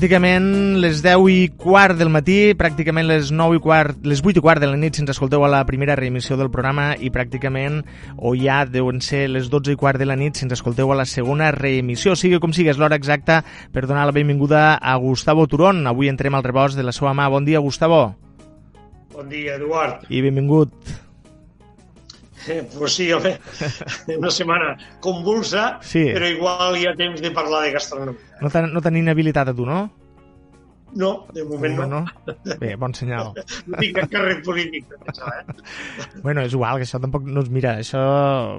Pràcticament les 10 i quart del matí, pràcticament les 9 i quart, les 8 i quart de la nit si ens escolteu a la primera reemissió del programa i pràcticament, o ja deuen ser les 12 i quart de la nit si ens escolteu a la segona reemissió. Sigui com sigui, és l'hora exacta per donar la benvinguda a Gustavo Turón. Avui entrem al rebost de la seva mà. Bon dia, Gustavo. Bon dia, Eduard. I benvingut. Eh, pues sí, home, una setmana convulsa, Sí. però igual hi ha temps de parlar de gastronomia. No t'han no inhabilitat a tu, no? No, de moment no. no. Bé, bon senyal. No tinc cap càrrec polític. Eh? Bueno, és igual, que això tampoc no es mira. Això,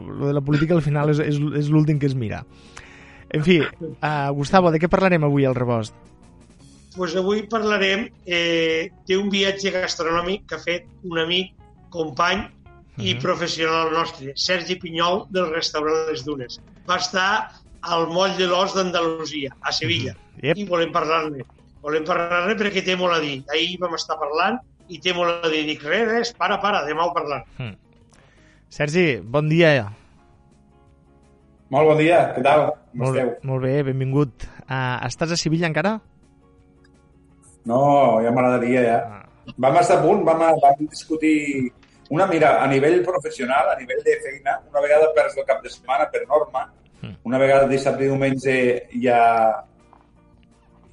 lo de la política al final és, és, és l'últim que es mira. En fi, uh, Gustavo, de què parlarem avui al rebost? Pues avui parlarem eh, d'un viatge gastronòmic que ha fet un amic, company i Mhm. professional nostre, Sergi Pinyol, del restaurant Les Dunes. Va estar al moll de l'Os d'Andalusia, a Sevilla. Yep. i volem parlar-ne. Volem parlar-ne perquè té molt a dir. Ahir vam estar parlant i té molt a dir. Dic, res, res, para, para, demà ho parlant. Hmm. Sergi, bon dia. Molt bon dia, què tal? Com Molt, esteu? molt bé, benvingut. Uh, estàs a Sevilla encara? No, ja m'agradaria, ja. Ah. Vam estar a punt, vam, vam discutir... Una, mira, a nivell professional, a nivell de feina, una vegada perds el cap de setmana per norma, Mm. una vegada dissabte i diumenge ja,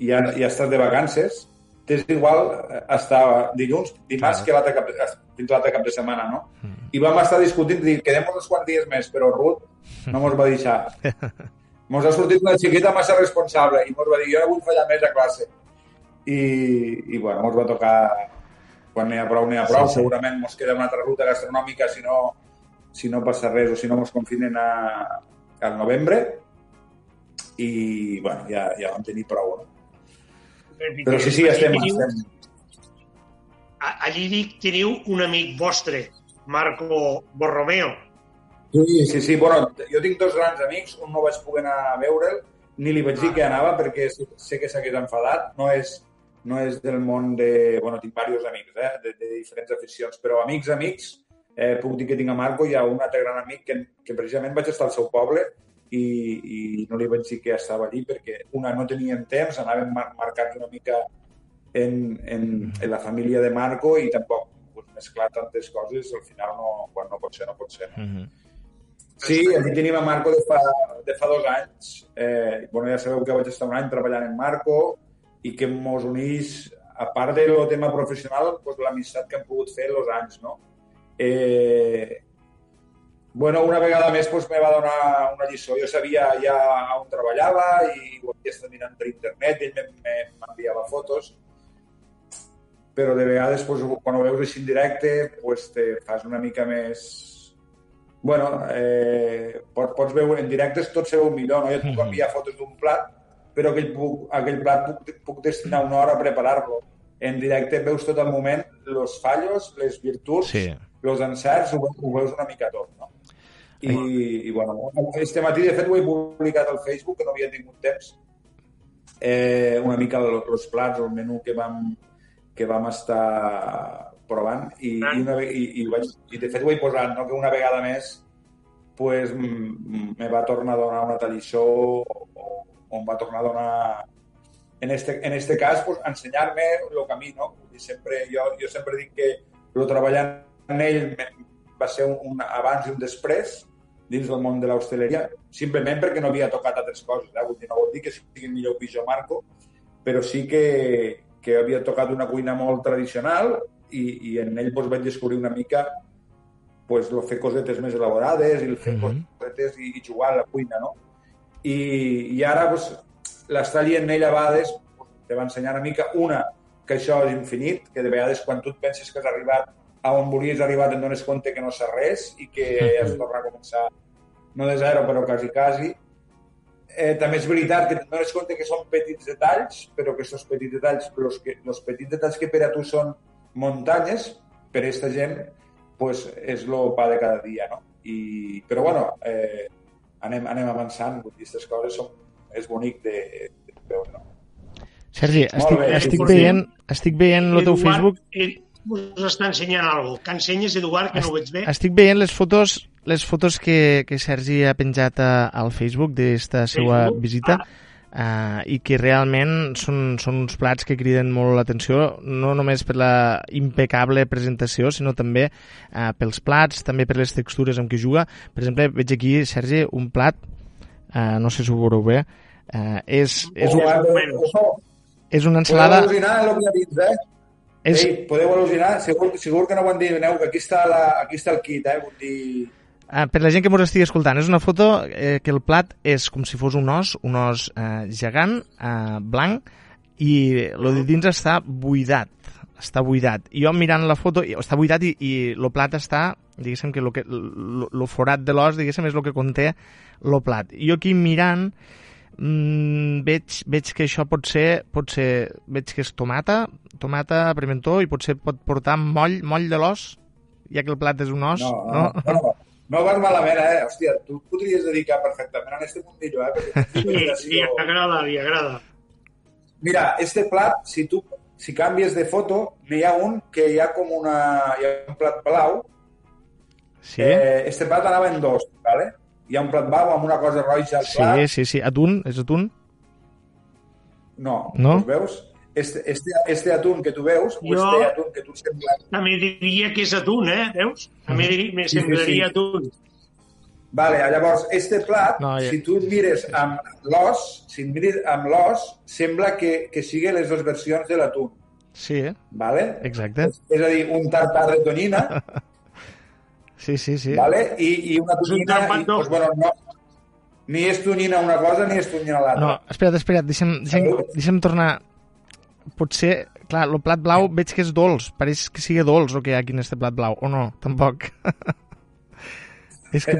ja, ja estàs de vacances, t'és igual eh, estar dilluns, dimarts, Clar. que l'altre cap, fins l'altre cap de setmana, no? Mm. I vam estar discutint, dir, quedem uns quants dies més, però Ruth no mos va deixar. Mos ha sortit una xiquita massa responsable i mos va dir, jo no vull fallar més a classe. I, i bueno, mos va tocar quan n'hi ha prou, n'hi ha prou. Sí, sí. Segurament mos queda una altra ruta gastronòmica si no, si no passa res o si no mos confinen a, al novembre. I, bueno, ja, ja vam tenir prou. No? Però sí, sí, Allí estem, teniu- estem. Allí dic, teniu un amic vostre, Marco Borromeo. Sí, sí, sí. Bueno, jo tinc dos grans amics, un no vaig poder anar a veure'l, ni li vaig dir que anava perquè sé- sé que s'hagués enfadat. No és, no és del món de... Bueno, tinc diversos amics, eh, de, de diferents aficions, però amics, amics, eh, puc dir que tinc a Marco, hi ha un altre gran amic que, que precisament vaig estar al seu poble i, i no li vaig dir que estava allí perquè, una, no teníem temps, anàvem mar marcats una mica en, en, en la família de Marco i tampoc pues, mesclar tantes coses, al final no, quan no pot ser, no pot ser. No? Mm -hmm. Sí, allí tenim a Marco de fa, de fa dos anys. Eh, bueno, ja sabeu que vaig estar un any treballant en Marco i que mos unís, a part del tema professional, pues, l'amistat que hem pogut fer els anys, no? Eh, bueno, una vegada més pues, me va donar una lliçó. Jo sabia ja on treballava i ho havia estat mirant per internet, ell me- me- m'enviava fotos, però de vegades, pues, quan ho veus així en directe, pues, te fas una mica més... Bueno, eh, pots, pots veure en directe tot se veu millor, no? Jo et puc Mhm. enviar fotos d'un plat, però aquell, puc, aquell plat puc, puc destinar una hora a preparar-lo. En directe veus tot el moment, els fallos, les virtuts, Sí. els encerts, ho, ho veus una mica tot, no? I, i bueno, este matí, de fet, ho he publicat al Facebook, que no havia tingut temps, eh, una mica els plats, el menú que vam, que vam estar provant i, i, una, i, i, vaig, i de fet ho he posat, no? que una vegada més pues, me va tornar a donar una tallissó o, o em va tornar a donar en este, en este cas pues, ensenyar-me el camí no? Dir, sempre, jo, jo sempre dic que el treballar en ell va ser un, un abans i un després dins del món de l'hostaleria, simplement perquè no havia tocat altres coses. Eh? Vull dir, no vol dir que sigui millor jo Marco, però sí que, que havia tocat una cuina molt tradicional i, i en ell doncs, vaig descobrir una mica pues, el fer cosetes més elaborades i el fer Mhm. cosetes i, i jugar a la cuina, no? I, i ara pues, l'estar allí en ell a vegades te va ensenyar una mica, una, que això és infinit, que de vegades quan tu et penses que has arribat a on volies arribar te'n dones compte que no saps res i que has de tornar a començar no de zero, però quasi, quasi. Eh, també és veritat que te'n dones compte que són petits detalls, però que aquests petits detalls, els, que, els petits detalls que per a tu són muntanyes, per a aquesta gent pues, és el pa de cada dia, no? I, però, bueno, eh, anem, anem avançant, vull dir, aquestes coses són, és bonic de, de veure, no? Sergi, Molt estic, bé. estic, veient, estic veient el teu Eduard, Facebook eh, us està ensenyant alguna cosa. Que ensenyes, Eduard, que no ho veig bé. Estic veient les fotos les fotos que, que Sergi ha penjat a, al Facebook d'esta seva visita. Ah. Uh, i que realment són, són uns plats que criden molt l'atenció, no només per la impecable presentació, sinó també uh, pels plats, també per les textures amb què juga. Per exemple, veig aquí, Sergi, un plat, uh, no sé si ho veureu bé, uh, és, és, un, és una ensalada... Podeu al·lucinar el que dit, eh? És... Ei, podeu al·lucinar, segur, segur que no ho endivineu, que aquí està, la, aquí està el kit, eh? Vull dir Uh, per la gent que ens estigui escoltant, és una foto eh, que el plat és com si fos un os, un os eh, gegant, eh, blanc, i el de dins està buidat, està buidat. I jo mirant la foto, està buidat i, i el plat està, diguéssim que el forat de l'os, diguéssim, és el que conté el plat. I jo aquí mirant, mmm, veig, veig que això pot ser, pot ser, veig que és tomata, tomata, pimentó, i potser pot portar moll, moll de l'os, ja que el plat és un os, no? No, no, no. No vas malament, eh? Hòstia, tu podries dedicar perfectament a este mundillo, eh? Perquè sí, sí, agrada, li agrada. Mira, este plat, si tu si canvies de foto, n'hi ha un que hi ha com una... Hi ha un plat blau. Sí. Eh, este plat anava en dos, ¿vale? Hi ha un plat blau amb una cosa roja al plat. Sí, sí, sí. Atún? És atún? No. No? veus? Este, este, este atún que tu veus, jo, o este atún que tu sembla... També diria que és atún, eh? Veus? També diria, me semblaria sí, sí. atún. Vale, llavors, este plat, no, ja... si tu et mires amb l'os, si et mires amb l'os, sembla que, que sigui les dues versions de l'atún. Sí, eh? Vale? Exacte. És, és a dir, un tartar de tonyina. sí, sí, sí. Vale? I, i una tonyina... I, doncs, bueno, no, ni és tonyina una cosa ni és tonyina l'altra. No, espera't, espera't, deixa'm, deixa'm, deixa'm tornar potser, clar, el plat blau veig que és dolç, pareix que sigui dolç el que hi ha aquí en este plat blau, o no, tampoc. és que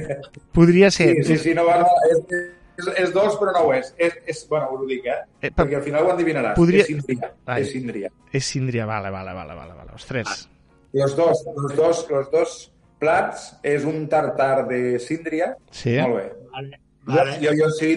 podria ser. Sí, sí, sí no, no, és, és, és dolç però no ho és. és, és bueno, ho dic, eh? eh Perquè al final ho endivinaràs. Podria... És síndria. Ai, és síndria. És síndria, vale, vale, vale, vale, vale. Ostres. Ah. Los dos, los dos, los dos plats és un tartar de síndria. Sí. Molt bé. Vale. Vale. Jo, jo, jo sí,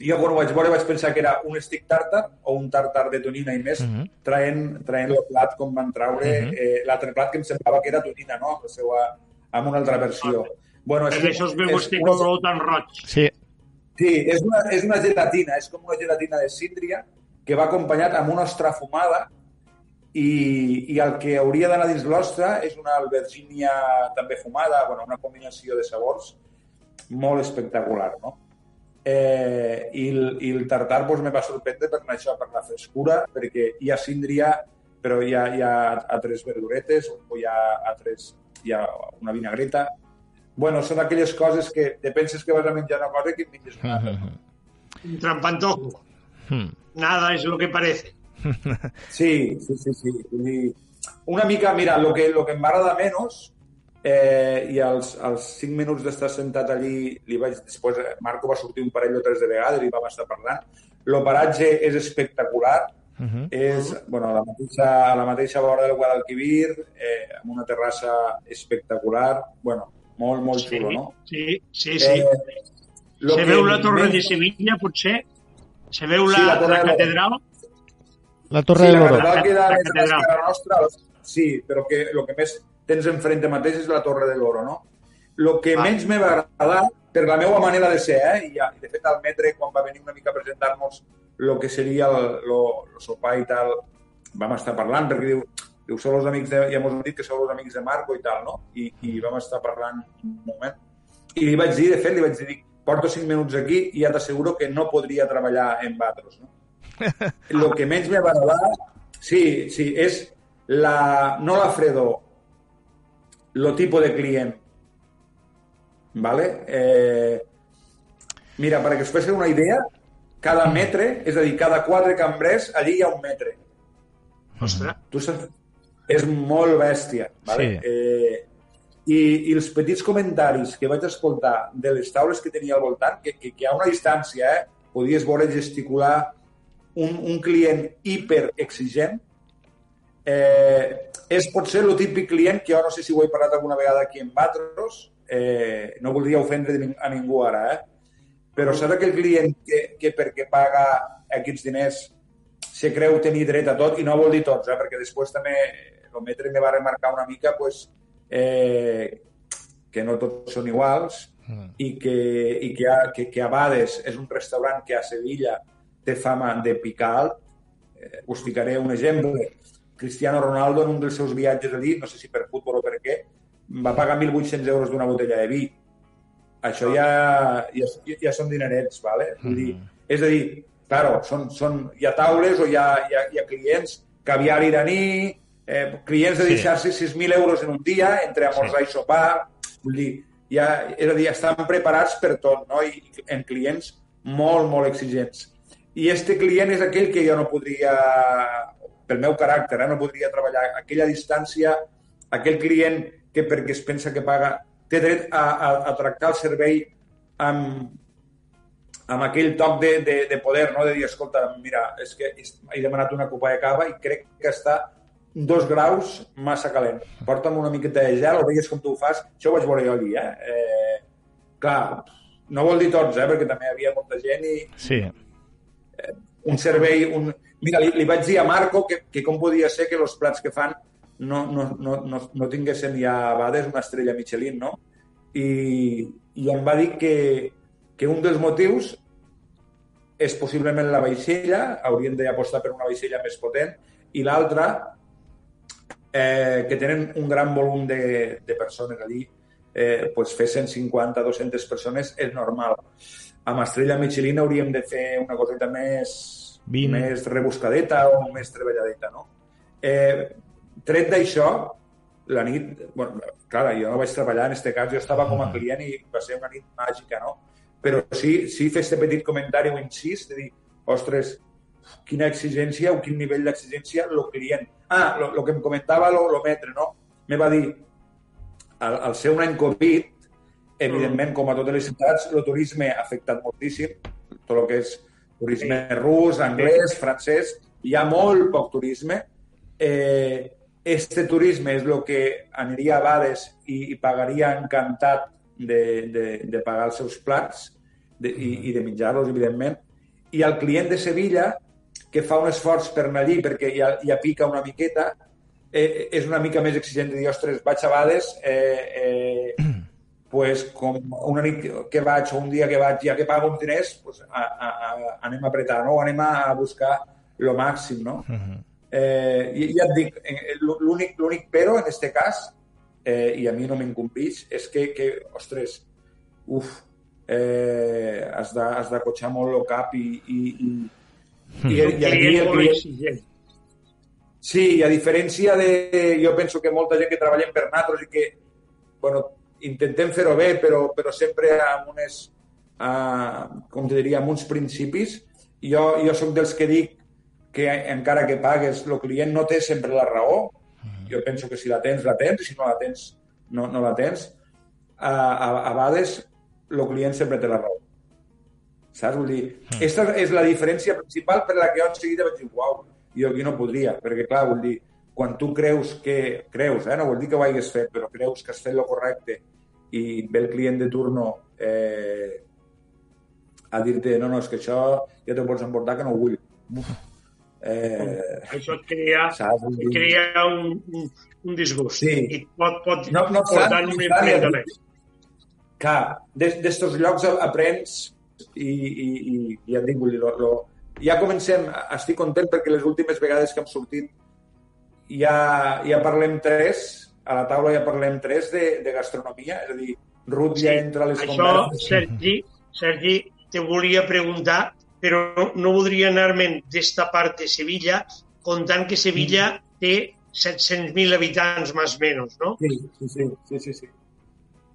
jo quan ho vaig veure vaig pensar que era un stick tartar o un tartar de tonina i més, uh mhm. -huh. traient, traient el plat com van traure uh mhm. -huh. eh, l'altre plat que em semblava que era tonina, no? La seva, amb una altra versió. Okay. Bueno, és, això es veu este color tan roig. Sí. Sí, és una, és una gelatina, és com una gelatina de síndria que va acompanyat amb una ostra fumada i, i el que hauria d'anar dins l'ostra és una albergínia també fumada, bueno, una combinació de sabors molt espectacular, no? Eh, i, el, I el tartar doncs, me va sorprendre per això, per la frescura, perquè hi ha síndria, però hi ha, hi ha altres verduretes, o hi ha, altres, hi ha una vinagreta. Bueno, són aquelles coses que te penses que vas a menjar una cosa i que et menges una altra. Un trampantojo. Hmm. Nada es lo que parece. Sí, sí, sí. sí. Una mica, mira, lo que, lo que em va agradar menys eh, i als, als 5 minuts d'estar sentat allí, li vaig, després eh, Marco va sortir un parell o tres de vegades i vam estar parlant. L'operatge és espectacular, uh -huh. és bueno, a, la mateixa, a la mateixa vora del Guadalquivir, eh, amb una terrassa espectacular, bueno, molt, molt sí, xulo, no? Sí, sí, sí. Eh, Se que veu la Torre de Sevilla, potser? Se veu la, sí, la, la catedral? La Torre sí, de l'Oro. La catedral queda la més a la nostra, sí, però que el que més tens enfrente mateix és la Torre de l'Oro, no? El que ah. menys me va agradar, per la meva manera de ser, eh? I, de fet al metre, quan va venir una mica a presentar-nos el que seria el, el, el sopar i tal, vam estar parlant, perquè diu, diu, sou els amics de, ja m'ho dit que sou els amics de Marco i tal, no? I, i vam estar parlant un moment. I li vaig dir, de fet, li vaig dir, porto cinc minuts aquí i ja t'asseguro que no podria treballar en Batros, no? El que menys me va agradar, sí, sí, és la, no la fredor, lo tipo de client. ¿Vale? Eh, mira, perquè us fes una idea, cada metre, és a dir, cada quatre cambrers, allí hi ha un metre. Ostres. Tu saps? És molt bèstia. Vale? Sí. Eh, i, I els petits comentaris que vaig escoltar de les taules que tenia al voltant, que, que, que a una distància eh, podies veure gesticular un, un client hiperexigent, eh, és potser el típic client que jo no sé si ho he parlat alguna vegada aquí en Batros, eh, no voldria ofendre a ningú ara, eh? però saps aquell client que, que perquè paga aquests diners se creu tenir dret a tot, i no vol dir tots, eh? perquè després també el metre me va remarcar una mica pues, eh, que no tots són iguals, mm. i, que, i que, a, que, que a Bades és un restaurant que a Sevilla té fama de picar alt. Eh, us ficaré un exemple. Cristiano Ronaldo en un dels seus viatges allí, no sé si per futbol o per què, va pagar 1.800 euros d'una botella de vi. Això ja, ja, ja són dinerets, ¿vale? Vull dir, mm. és a dir, claro, són, són, hi ha taules o hi ha, hi ha, hi ha clients, caviar iraní, eh, clients de deixar-se sí. 6.000 euros en un dia entre amorçar sí. i sopar, vull dir, ja, és a dir, estan preparats per tot, no? I en clients molt, molt exigents. I este client és aquell que jo no podria, pel meu caràcter, eh, no podria treballar a aquella distància, aquell client que perquè es pensa que paga, té dret a, a, a tractar el servei amb, amb aquell toc de, de, de poder, no? de dir, escolta, mira, és que he demanat una copa de cava i crec que està dos graus massa calent. Porta'm una miqueta de gel, o veies com tu ho fas, això ho vaig veure jo allí, eh? eh clar, no vol dir tots, eh? perquè també hi havia molta gent i... Sí un servei... Un... Mira, li, li vaig dir a Marco que, que com podia ser que els plats que fan no, no, no, no, no tinguessin ja a vegades una estrella Michelin, no? I, i em va dir que, que un dels motius és possiblement la vaixella, haurien d'apostar per una vaixella més potent, i l'altra, eh, que tenen un gran volum de, de persones allí, eh, pues fer 150, 200 persones és normal amb Estrella Michelin hauríem de fer una coseta més, 20. més rebuscadeta o més treballadeta, no? Eh, tret d'això, la nit... Bueno, clar, jo no vaig treballar en aquest cas, jo estava com a client i va ser una nit màgica, no? Però sí, sí fer aquest petit comentari o incís de dir, ostres, quina exigència o quin nivell d'exigència el client. Ah, el que em comentava lo metre, no? Me va dir, al, al ser un any Covid, Evidentment, com a totes les ciutats, el turisme ha afectat moltíssim, tot el que és turisme sí. rus, anglès, francès, hi ha molt poc turisme. Eh, este turisme és el que aniria a Bades i, i pagaria encantat de, de, de pagar els seus plats de, i, i de menjar-los, evidentment. I el client de Sevilla, que fa un esforç per anar allí perquè ja, ja pica una miqueta, eh, és una mica més exigent de dir, ostres, vaig a Bades, eh, eh, pues, com una nit que vaig o un dia que vaig, ja que pago uns diners, pues, a, a, a, anem a apretar, no? anem a buscar lo màxim. No? Uh -huh. eh, i, ja et dic, eh, l'únic però en aquest cas, eh, i a mi no m'incomplis, és que, que ostres, uf, eh, has, de, has de cotxar molt el cap i, i, i, i, i, i aquí el client... Sí, a diferència de... Jo penso que molta gent que treballa per nosaltres i que, bueno, intentem fer-ho bé, però, però sempre amb unes, uh, com te diria, amb uns principis. Jo, jo sóc dels que dic que encara que pagues, el client no té sempre la raó. Mm. Jo penso que si la tens, la tens, i si no la tens, no, no la tens. A, a, a vegades, el client sempre té la raó. Saps? Vull dir, aquesta és la diferència principal per la que jo en seguida vaig dir, uau, jo aquí no podria, perquè clar, vull dir, quan tu creus que, creus, eh, no vol dir que ho hagués fet, però creus que has fet el correcte i ve el client de turno eh, a dir-te no, no, és que això ja te pots emportar que no ho vull. Eh, això et crea, saps? et crea un, un, un disgust sí. i pot, pot no, no portar un enfrontament. Clar, d'estos llocs aprens i, i, i ja et dic, vull dir, lo, lo, ja comencem, estic content perquè les últimes vegades que hem sortit ja, ja parlem tres, a la taula ja parlem tres de, de gastronomia, és a dir, Ruth sí, ja entra a les això, converses. Sergi, Sergi, te volia preguntar, però no, no voldria anar-me'n d'esta part de Sevilla, comptant que Sevilla mm. té 700.000 habitants més o menys, no? Sí, sí, sí, sí, sí.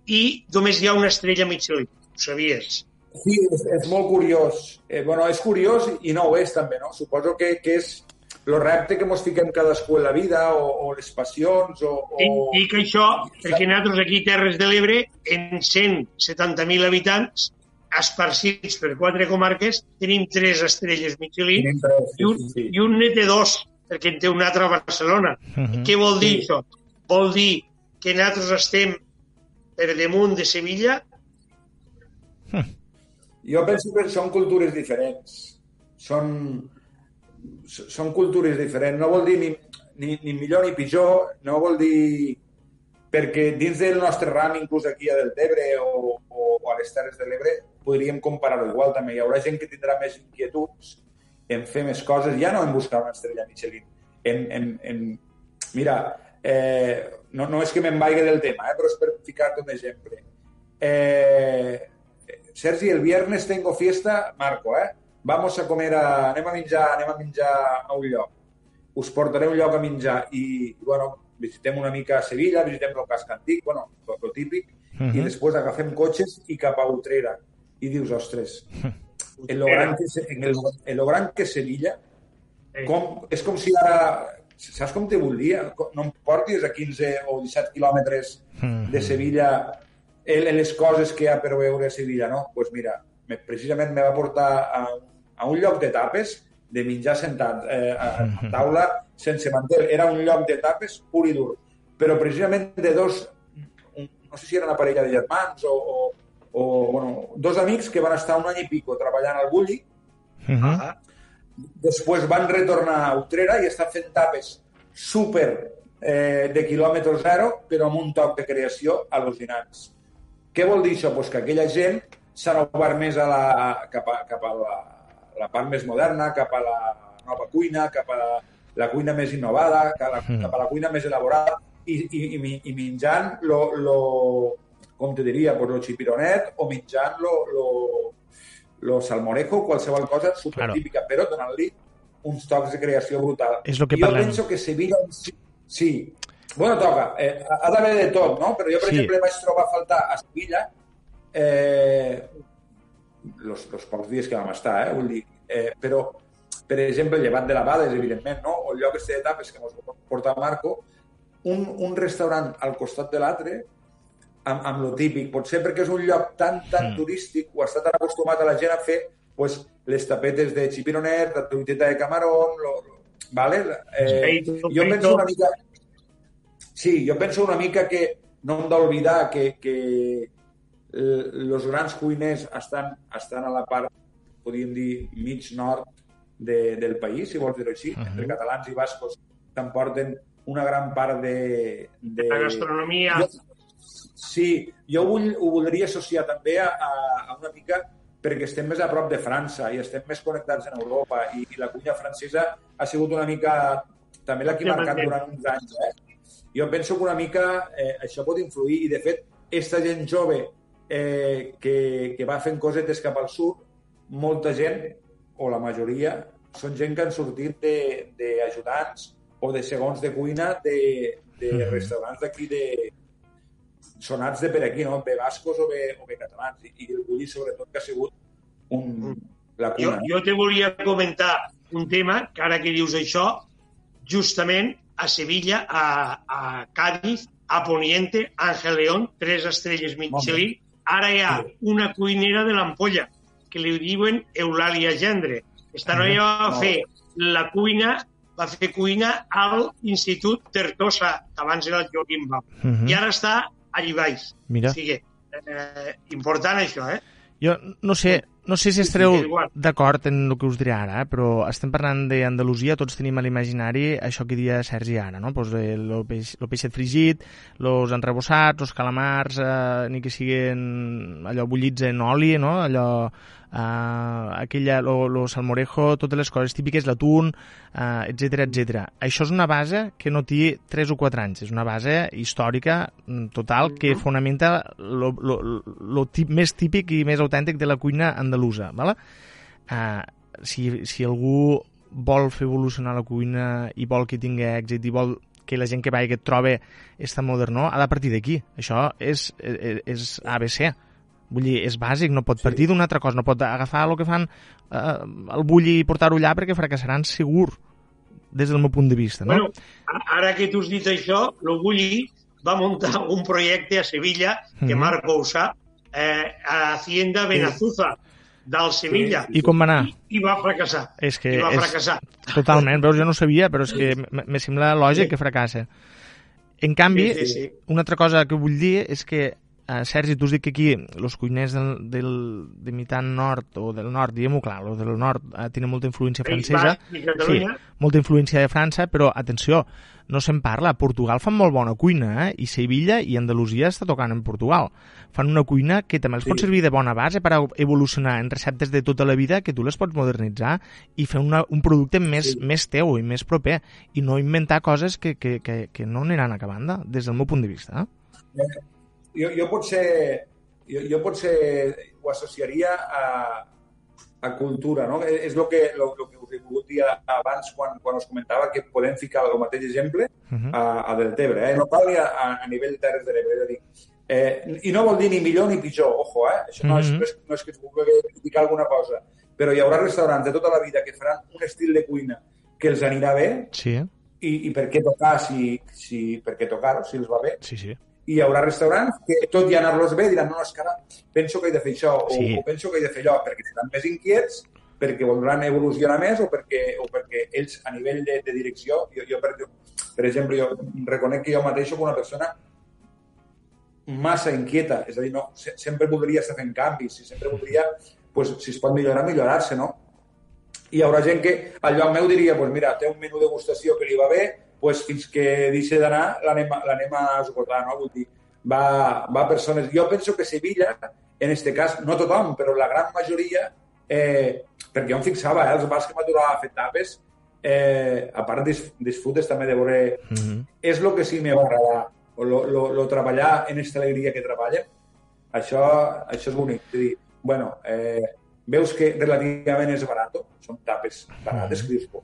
I només hi ha una estrella Michelin, ho sabies? Sí, és, és molt curiós. Eh, bueno, és curiós i no ho és també, no? Suposo que, que és el repte que ens fiquem cadascú en la vida o, o les passions o... o... I, I que això, perquè nosaltres aquí Terres de l'Ebre, en 170.000 habitants, esparcits per quatre comarques, tenim tres estrelles Michelin tres, i, un, sí, sí. i un net de dos, perquè en té un altre a Barcelona. Uh -huh. Què vol dir sí. això? Vol dir que nosaltres estem per damunt de Sevilla? Jo penso que són cultures diferents. Són, són cultures diferents. No vol dir ni, ni, ni millor ni pitjor, no vol dir... perquè dins del nostre ram, inclús aquí a Deltebre o, o, o a les Terres de l'Ebre, podríem comparar-ho igual també. Hi haurà gent que tindrà més inquietuds en fer més coses, ja no en buscar una estrella Michelin, en, en, en mira, eh, no, no és que me'n vagi del tema, eh, però és per ficar-te un exemple. Eh, Sergi, el viernes tengo fiesta, Marco, eh? Vamos a comer a... Anem a menjar, anem a menjar a un lloc. Us portaré a un lloc a menjar i, bueno, visitem una mica a Sevilla, visitem el casc antic, bueno, el típic, uh -huh. i després agafem cotxes i cap a Utrera. I dius, ostres, en lo gran que, en el, en lo gran que Sevilla, com, és com si ara saps com te voldria? No em portis a 15 o 17 quilòmetres de Sevilla en les coses que hi ha per veure a Sevilla, no? Doncs pues mira, precisament me va portar a, a un lloc de tapes de menjar sentat eh, a, a taula sense mantel. Era un lloc de tapes pur i dur. Però precisament de dos, no sé si era una parella de germans o, o, o bueno, dos amics que van estar un any i pico treballant al Bulli, uh -huh. després van retornar a Utrera i estan fent tapes super eh, de quilòmetre zero, però amb un toc de creació al·lucinants. Què vol dir això? Pues que aquella gent s'han obert més a la, cap, a, cap a la, la part més moderna, cap a la nova cuina, cap a la, la cuina més innovada, cap a la, mm. cap a la cuina més elaborada i, i, i, i menjant lo, lo, com te diria, pues, lo chipironet o menjant lo, lo, lo salmorejo, qualsevol cosa supertípica, claro. però donant-li uns tocs de creació brutal. És el que jo parlem. penso que Sevilla... Sí, bueno, toca. Eh, ha d'haver de tot, no? Però jo, per sí. exemple, vaig trobar a faltar a Sevilla eh, los, los pocs dies que vam estar, eh? Vull dir, eh, però, per exemple, llevat de la Bades, evidentment, no? o el lloc este d'etapes que ens porta Marco, un, un restaurant al costat de l'altre, amb, amb lo típic, potser perquè és un lloc tan, tan mm. turístic, o està tan acostumat a la gent a fer pues, les tapetes de chipironet, la truiteta de camarón, lo, lo, ¿vale? Eh, jo penso una mica... Sí, jo penso una mica que no hem d'oblidar que, que els grans cuiners estan, estan a la part, podríem dir, mig nord de, del país, si vols dir-ho així, uh -huh. entre catalans i bascos s'emporten una gran part de... de... La gastronomia. Jo, sí, jo ho, ho voldria associar també a, a una mica perquè estem més a prop de França i estem més connectats en Europa i, i la cuina francesa ha sigut una mica també l'ha marcat durant uns anys. Eh? Jo penso que una mica eh, això pot influir i, de fet, aquesta gent jove eh, que, que va fent cosetes cap al sud, molta gent, o la majoria, són gent que han sortit d'ajudants o de segons de cuina de, de mm -hmm. restaurants d'aquí de sonats de per aquí, no? de bascos o de, o de catalans. I, i el Bulli, sobretot, que ha sigut un, la cuina. Jo, jo te volia comentar un tema, que ara que dius això, justament a Sevilla, a, a Cádiz, a Poniente, Ángel León, tres estrelles Michelin, Ara hi ha una cuinera de l'Ampolla, que li diuen Eulàlia Gendre. Esta noia va fer la cuina, va fer cuina al Institut Tertosa, que abans era el Joaquim Bau. Uh -huh. I ara està allà baix. Mira. O sigui, eh, important això, eh? Jo no sé, no sé si estareu d'acord en el que us diré ara, eh? però estem parlant d'Andalusia, tots tenim a l'imaginari això que diria Sergi ara, no? Pues el, el, peix, el peixet fregit, els enrebossats, els calamars, eh, ni que siguin allò bullits en oli, no? Allò uh, aquella, lo, lo salmorejo, totes les coses típiques, l'atún, uh, etc etc. Això és una base que no té 3 o 4 anys, és una base històrica mm, total que mm-hmm. fonamenta lo, lo, lo tip, més típic i més autèntic de la cuina andalusa. ¿vale? Uh, si, si algú vol fer evolucionar la cuina i vol que tingui èxit i vol que la gent que vagi que et trobe esta modernó, ha de partir d'aquí. Això és, és, és ABC. Vull dir, és bàsic, no pot partir sí. d'una altra cosa, no pot agafar el que fan eh, el bulli i portar-ho allà perquè fracassaran segur, des del meu punt de vista. No? Bueno, ara que tu has dit això, el bulli va muntar un projecte a Sevilla, que mm -hmm. Marco ho sap, eh, a Hacienda Benazuza, del Sevilla. I com va anar? I, i va fracassar. És que I va és... fracassar. Totalment, veus, jo no sabia, però és que me sembla lògic sí. que fracassa. En canvi, sí, sí, sí. una altra cosa que vull dir és que Uh, Sergi, tu has dit que aquí els cuiners del, del, de mitant nord o del nord, diguem-ho clar, els del nord uh, tenen molta influència francesa. Sí, molta influència de França, però atenció, no se'n parla. Portugal fan molt bona cuina, eh? I Sevilla i Andalusia està tocant en Portugal. Fan una cuina que també els sí. pot servir de bona base per evolucionar en receptes de tota la vida que tu les pots modernitzar i fer una, un producte més, sí. més teu i més proper i no inventar coses que, que, que, que no aniran acabant, des del meu punt de vista. Eh? Jo, jo potser jo, jo potser ho associaria a, a cultura, no? És, és el que, lo, lo que us he volgut dir abans quan, quan us comentava que podem ficar el mateix exemple uh -huh. a, a Deltebre, eh? No cal a, a, a nivell de Terres de l'Ebre, és a dir, eh, i no vol dir ni millor ni pitjor, ojo, eh? Això no, uh -huh. és, no, és, no és que es vulgui criticar alguna cosa, però hi haurà restaurants de tota la vida que faran un estil de cuina que els anirà bé sí. i, i per què tocar si, si, per què tocar si els va bé. Sí, sí i hi haurà restaurants que, tot i anar-los bé, diran, no, és que ara penso que he de fer això, o, sí. o penso que he de fer allò, perquè seran més inquiets, perquè voldran evolucionar més o perquè, o perquè ells, a nivell de, de direcció, jo, jo per, per exemple, jo reconec que jo mateix soc una persona massa inquieta, és a dir, no, sempre voldria estar fent canvis, si sempre voldria, pues, si es pot millorar, millorar-se, no? I hi haurà gent que al lloc meu diria, pues mira, té un menú de degustació que li va bé, pues, fins que deixi d'anar l'anem a esgotar, no? Vull dir, va, va persones... Jo penso que Sevilla, en este cas, no tothom, però la gran majoria, eh, perquè jo em fixava, eh, els bars que m'aturava a fer tapes, eh, a part dis, disfrutes també de veure... Mm -hmm. És el que sí me va agradar, o lo, lo, lo treballar en aquesta alegria que treballen, això, això és bonic. És dir, bueno, eh, veus que relativament és barat, són tapes barates, mm -hmm. que dius,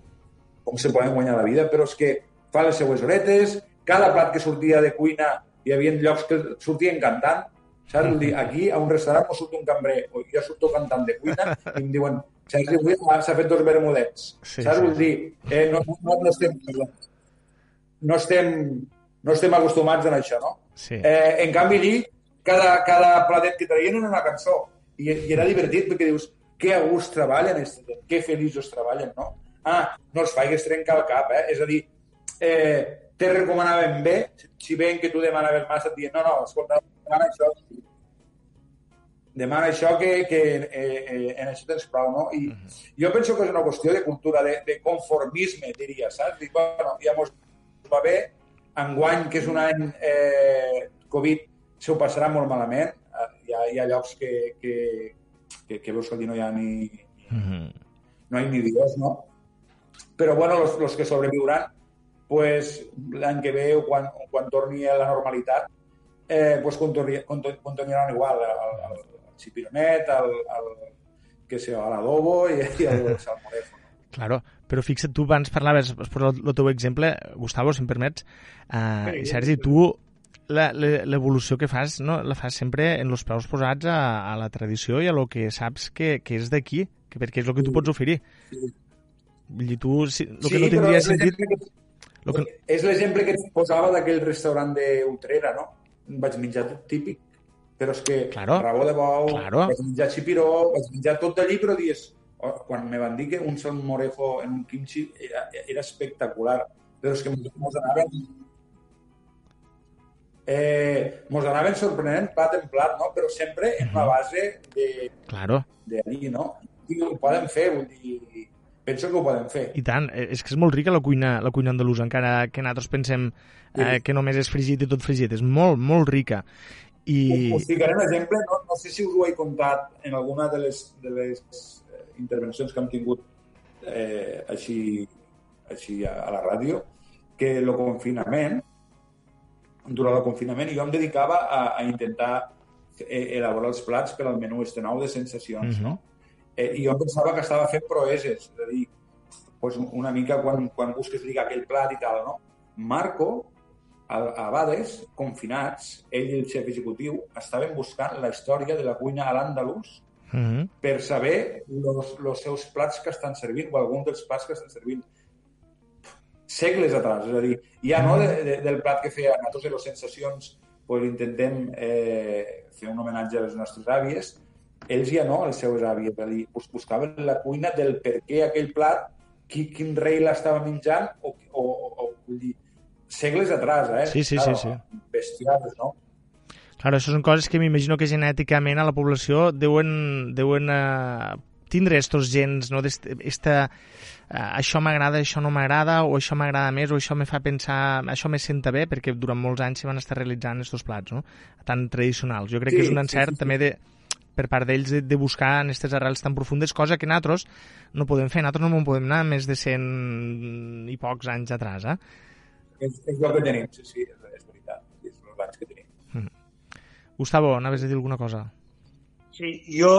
com se poden guanyar la vida, però és que fa les seues horetes, cada plat que sortia de cuina hi havia llocs que sortien cantant, saps? Vull dir, aquí a un restaurant no surt un cambrer, o jo surto cantant de cuina i em diuen, Sergi, avui s'ha fet dos bermudets, sí, saps? Sí, Vull dir, eh, no, no, no, estem, no, estem, no estem acostumats a això, no? Sí. Eh, en canvi, allí, cada, cada platet que traien era una cançó i, i era divertit perquè dius, que a gust treballen, que feliços treballen, no? Ah, no els faigues trencar el cap, eh? És a dir, eh, te recomanaven bé, si ven que tu demanaves massa, et diuen, no, no, escolta, demana això, demana això que, que eh, eh, en això tens prou, no? I uh -huh. jo penso que és una qüestió de cultura, de, de conformisme, diria, saps? Dic, bueno, ja mos va bé, enguany, que és un any eh, Covid, se ho passarà molt malament, hi ha, hi ha llocs que, que, que, que veus que allí no hi ha ni... Uh -huh. No hi ha ni dies, no? Però, bueno, els que sobreviuran pues, l'any que ve o quan, quan torni a la normalitat eh, pues, continuaran igual el, el, el chipironet, el, el, que sé, l'adobo i, i el salmonefo. Claro, però fixa't, tu abans parlaves, has posat el teu exemple, Gustavo, si em permets, uh, sí, Sergi, tu l'evolució que fas no, la fas sempre en els peus posats a, a la tradició i a lo que saps que, que és d'aquí, que perquè és el que tu pots oferir. Sí. Dir, tu, si, el que sí, no tindria sentit... Que que... És l'exemple que et posava d'aquell restaurant d'Utrera, no? Vaig menjar tot típic, però és que claro, rabo de bou, claro. vaig menjar xipiró, vaig menjar tot d'allí, però dius, oh, quan me van dir que un salmorejo en un kimchi era, era espectacular, però és que mos anaven eh, mos anaven sorprenent plat en plat, no? però sempre en una base de, claro. de allí, no? I ho poden fer, vull dir, penso que ho podem fer. I tant, eh, és que és molt rica la cuina, la cuina andalusa, encara que nosaltres pensem eh, sí. que només és fregit i tot fregit, és molt, molt rica. I... Us ficaré un exemple, no, no sé si us ho he contat en alguna de les, de les eh, intervencions que hem tingut eh, així, així a, a la ràdio, que el confinament, durant el confinament, jo em dedicava a, a intentar eh, elaborar els plats per al menú este nou de sensacions, mm -hmm. no? Eh, I jo pensava que estava fent proeses, és a dir, pues una mica quan, quan busques lligar aquell plat i tal, no? Marco, a, a Bades, confinats, ell i el xef executiu, estaven buscant la història de la cuina a l'Andalús mm -hmm. per saber els seus plats que estan servint o algun dels plats que estan servint segles atrás, és a dir, ja no de, de, del plat que feia nosaltres de les sensacions, pues intentem eh, fer un homenatge a les nostres àvies, ells ja no, els seus avis, és a dir, buscaven la cuina del per què aquell plat, qui, quin rei l'estava menjant, o, o, o, vull dir, segles atrás, eh? Sí, sí, claro, sí, sí. Bestiades, no? Claro, això són coses que m'imagino que genèticament a la població deuen, deuen uh, tindre estos gens, no? Esta, uh, això m'agrada, això no m'agrada, o això m'agrada més, o això me fa pensar, això me senta bé, perquè durant molts anys s'hi van estar realitzant aquests plats, no? Tan tradicionals. Jo crec sí, que és un encert sí, sí, també de, per part d'ells de, de buscar en aquestes arrels tan profundes, cosa que nosaltres no podem fer. Nosaltres no podem anar més de 100 i pocs anys atrás, eh? És, és el que tenim, sí, sí, és, és veritat. És anys que tenim. Mm. Gustavo, anaves a dir alguna cosa? Sí, jo,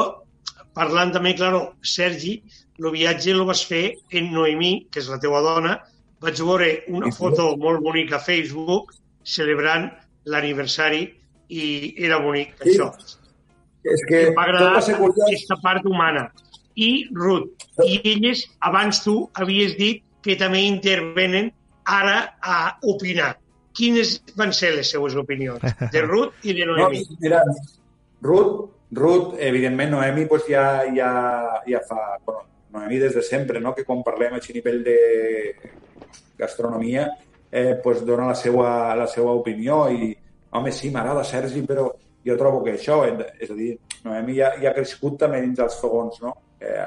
parlant també, claro, Sergi, el viatge el vas fer en Noemí, que és la teua dona. Vaig veure una foto molt bonica a Facebook celebrant l'aniversari i era bonic, sí. això. És que m'agrada aquesta part humana. I, Ruth, i elles, abans tu havies dit que també intervenen ara a opinar. Quines van ser les seues opinions? De Ruth i de Noemi. No, mira, Ruth, Ruth, evidentment, Noemi pues, ja, ja, ja fa... Bueno, Noemi des de sempre, no? que quan parlem a nivell de gastronomia, eh, pues dona la seva, la seva opinió i, home, sí, m'agrada Sergi, però jo trobo que això, és a dir, Noemi ja, ja ha crescut també dins dels fogons, no? Eh,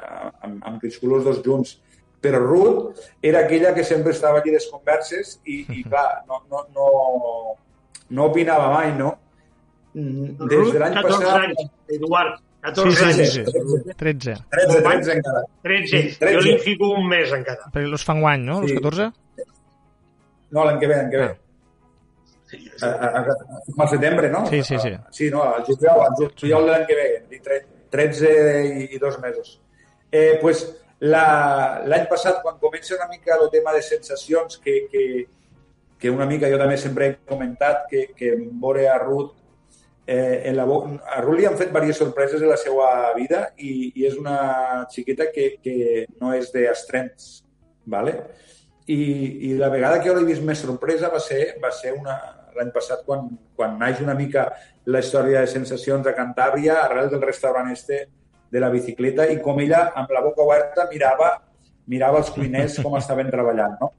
han, han crescut els dos junts. Però Ruth era aquella que sempre estava allí les converses i, i clar, no, no, no, no opinava mai, no? Mm, des de l'any passat... anys, Eduard, 14 sí, sí, sí, sí. 13. 13, 13 encara. 13. 13. Jo li fico un mes encara. Perquè els fan guany, no? Els 14? No, l'any que ve, l'any que ve. Ah. A, a, a, a setembre, no? Sí, sí, sí. Sí, no, al juliol, al juliol de l'any que ve, 13 i, i dos mesos. Eh, pues, l'any passat, quan comença una mica el tema de sensacions, que, que, que una mica jo també sempre he comentat, que, que veure a Ruth eh, en la, a Ruth li han fet diverses sorpreses en la seva vida i, i és una xiqueta que, que no és d'estrems, ¿vale? I, i la vegada que jo l'he vist més sorpresa va ser, va ser una, l'any passat quan, quan naix una mica la història de sensacions a Cantàbria arrel del restaurant este de la bicicleta i com ella amb la boca oberta mirava, mirava els cuiners com estaven treballant, no?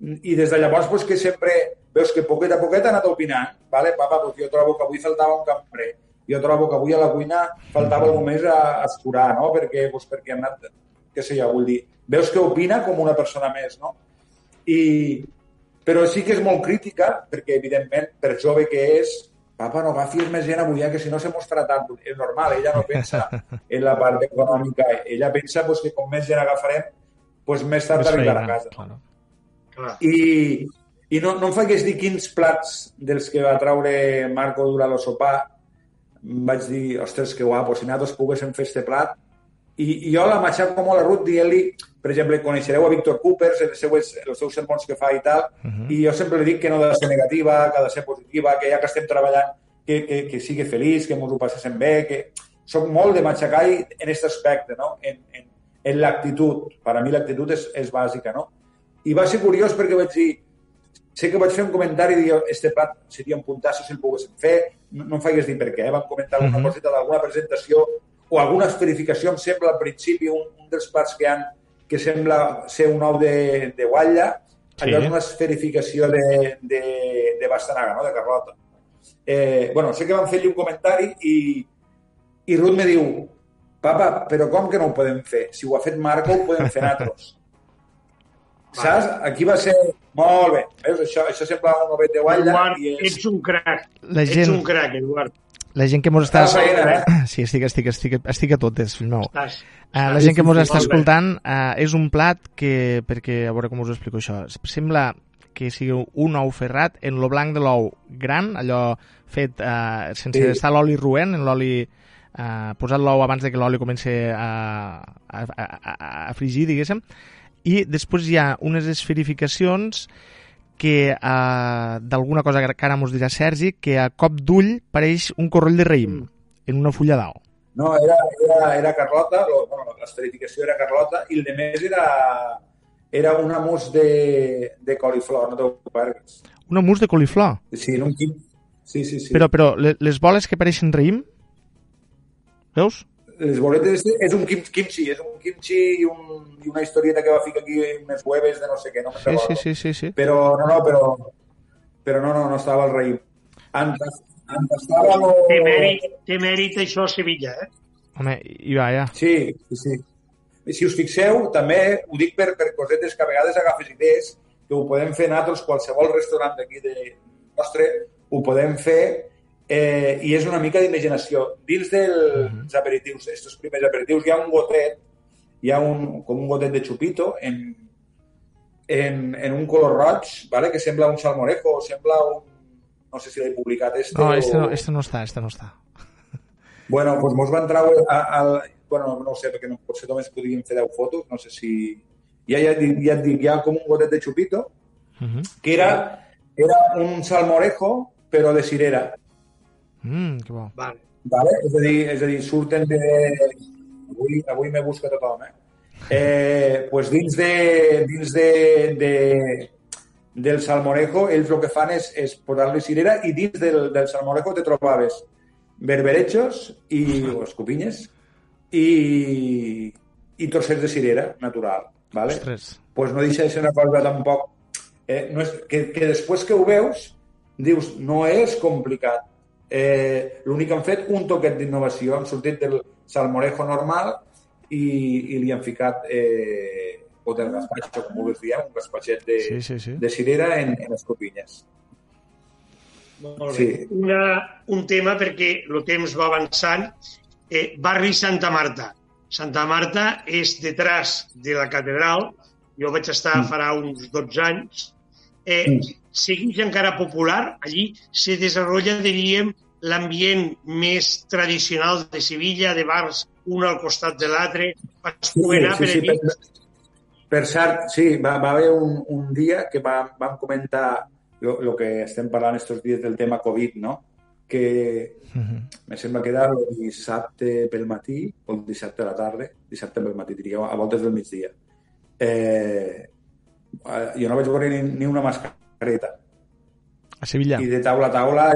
I des de llavors, pues, que sempre veus que poquet a poquet ha anat opinant. Vale, papa, pues jo trobo que avui faltava un cambrer. Jo trobo que avui a la cuina faltava només a, a escurar, no? Perquè, pues, perquè ha anat, què sé jo, vull dir, veus que opina com una persona més, no? I, però sí que és molt crítica, perquè, evidentment, per jove que és, papa, no agafis més gent avui, eh, que si no se mostra tant. És normal, ella no pensa en la part econòmica. Ella pensa pues, que com més gent agafarem, pues, més tard arribarà a casa. Claro. I, i no, no em faigués dir quins plats dels que va traure Marco durant el sopar vaig dir, ostres, que guapo, si nosaltres poguéssim fer este plat. I, i jo la m'aixaco molt a Ruth dient-li per exemple, coneixereu a Víctor Coopers, els seus, els seus sermons que fa i tal, uh -huh. i jo sempre li dic que no ha de ser negativa, que ha de ser positiva, que ja que estem treballant, que, que, que sigui feliç, que ens ho passéssim bé, que... Soc molt de matxacar en aquest aspecte, no? En, en, en l'actitud. Per a mi l'actitud és, és bàsica, no? I va ser curiós perquè vaig dir, sé que vaig fer un comentari i dir, este plat seria un puntasso si el poguéssim fer, no, no em faigues dir per què, eh? vam comentar alguna uh -huh. coseta d'alguna presentació o alguna verificació, em sembla al principi, un, un dels plats que han que sembla ser un ou de, de guatlla, sí. allò és una esferificació de, de, de bastanaga, no? de carlota. Eh, bueno, sé que van fer-li un comentari i, i Ruth me diu papa, però com que no ho podem fer? Si ho ha fet Marco, ho podem fer nosaltres. Saps? Aquí va ser... Molt bé. Veus? Això, això sembla un ovet de guatlla. Eduard, i és... ets un crac. La gent... Ets un crac, Eduard la gent que mos està... Eh? Sí, estic, estic, estic, estic a totes, fill meu. Estàs, uh, la gent que mos està escoltant uh, és un plat que, perquè a veure com us ho explico això, sembla que sigui un ou ferrat en lo blanc de l'ou gran, allò fet uh, sense sí. estar l'oli roent, en l'oli uh, posat l'ou abans de que l'oli comenci a, a, a, a fregir, diguéssim, i després hi ha unes esferificacions que eh, d'alguna cosa que ara mos dirà Sergi, que a cop d'ull pareix un corroll de raïm mm. en una fulla d'au. No, era, era, era Carlota, lo, bueno, l'esterificació era Carlota i el de més era, era una mus de, de coliflor, no pergues. Una mus de coliflor? Sí, en un quim. Sí, sí, sí. Però, però les boles que pareixen raïm, veus? Les boletes és un kim, kimchi, és un kimchi i, un, i una historieta que va ficar aquí unes hueves de no sé què, no sí, sí, sí, sí, sí. Però no, no, però, però no, no, no estava el raïm. En, on estava... Lo... Té, mèrit, té mèrit això a Sevilla, eh? Home, i va, ja. Sí, sí, sí. Si us fixeu, també ho dic per, per cosetes que a vegades agafes idees que ho podem fer nosaltres, qualsevol restaurant d'aquí de nostre, ho podem fer eh, i és una mica d'imaginació. Dins dels uh -huh. aperitius, aquests primers aperitius, hi ha un gotet, hi ha un, com un gotet de xupito en, en, en un color roig, ¿vale? que sembla un salmorejo, sembla un... No sé si l'he publicat este No, este o... no, este no està, este no està. Bueno, doncs mos van treure al... Bueno, no ho sé, perquè no, potser només podríem fer 10 fotos, no sé si... Ja, ja, ja et dic, hi ha com un gotet de xupito, uh -huh. que era, era un salmorejo, però de cirera. Mm, que bo. Vale. Vale? És a dir, és a dir surten de... Avui, avui me busca tothom, eh? eh pues dins de, dins de, de, del salmorejo, ells el que fan és, és posar-li cirera i dins del, del salmorejo te trobaves berberechos i o escopinyes i, i trossets de cirera natural. ¿vale? Ostres. pues no deixa de ser una cosa tampoc... Eh, no és, que, que després que ho veus, dius, no és complicat. Eh, L'únic que han fet un toquet d'innovació, han sortit del salmorejo normal i, i li han ficat eh, o del gaspatxo, com vulguis dir, un gaspatxet de, Sí, sí, sí. de cirera en, en escopinyes. Molt bé. Sí. Una, un tema perquè el temps va avançant. Eh, barri Santa Marta. Santa Marta és detrás de la catedral. Jo vaig estar Mm. farà uns 12 anys. Eh, Mm. Segueix encara popular. Allí se desenvolupa, diríem, l'ambient més tradicional de Sevilla, de bars, un al costat de l'altre. Poder anar per allí. per, per cert, sí, va, va haver un, un dia que vam, vam comentar el que estem parlant estos dies del tema Covid, no? Que Uh -huh. me sembla que era el dissabte pel matí o el dissabte a la tarda, dissabte pel matí, diria, a voltes del migdia. Eh, eh, jo no vaig veure ni, ni una mascareta. A Sevilla. I de taula a taula,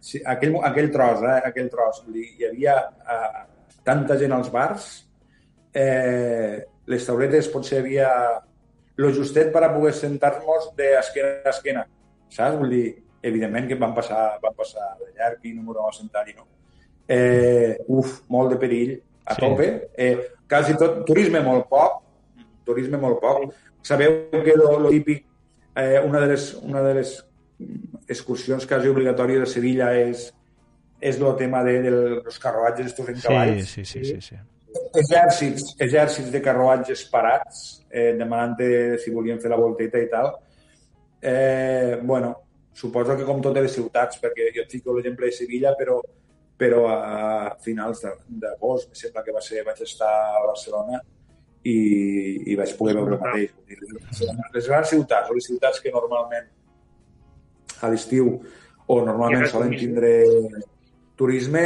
sí, aquell, aquell tros, eh, aquell tros, hi havia eh, tanta gent als bars, eh, les tauletes potser havia lo justet per a poder sentar-nos d'esquena a esquena, saps? Vull dir, evidentment que van passar, van passar de llarg i no m'ho vam sentar i no. Eh, uf, molt de perill, a Sí. sí. tope. Eh, quasi tot, turisme molt poc, turisme molt poc. Sabeu que lo, lo típic, eh, una, de les, una de les excursions quasi obligatòries de Sevilla és, és el tema de, dels carruatges estos en Sí, cavalls. sí, sí, sí, sí. Exèrcits, exèrcits de carruatges parats, eh, demanant si volien fer la volteta i tal. Eh, bueno, suposo que com totes les ciutats, perquè jo et fico l'exemple de Sevilla, però, però a finals de- d'agost, em sembla que va ser, vaig estar a Barcelona i, i vaig poder veure el mateix. Les- grans ciutats, o les ciutats que normalment a l'estiu o normalment solen turisme. tindre turisme,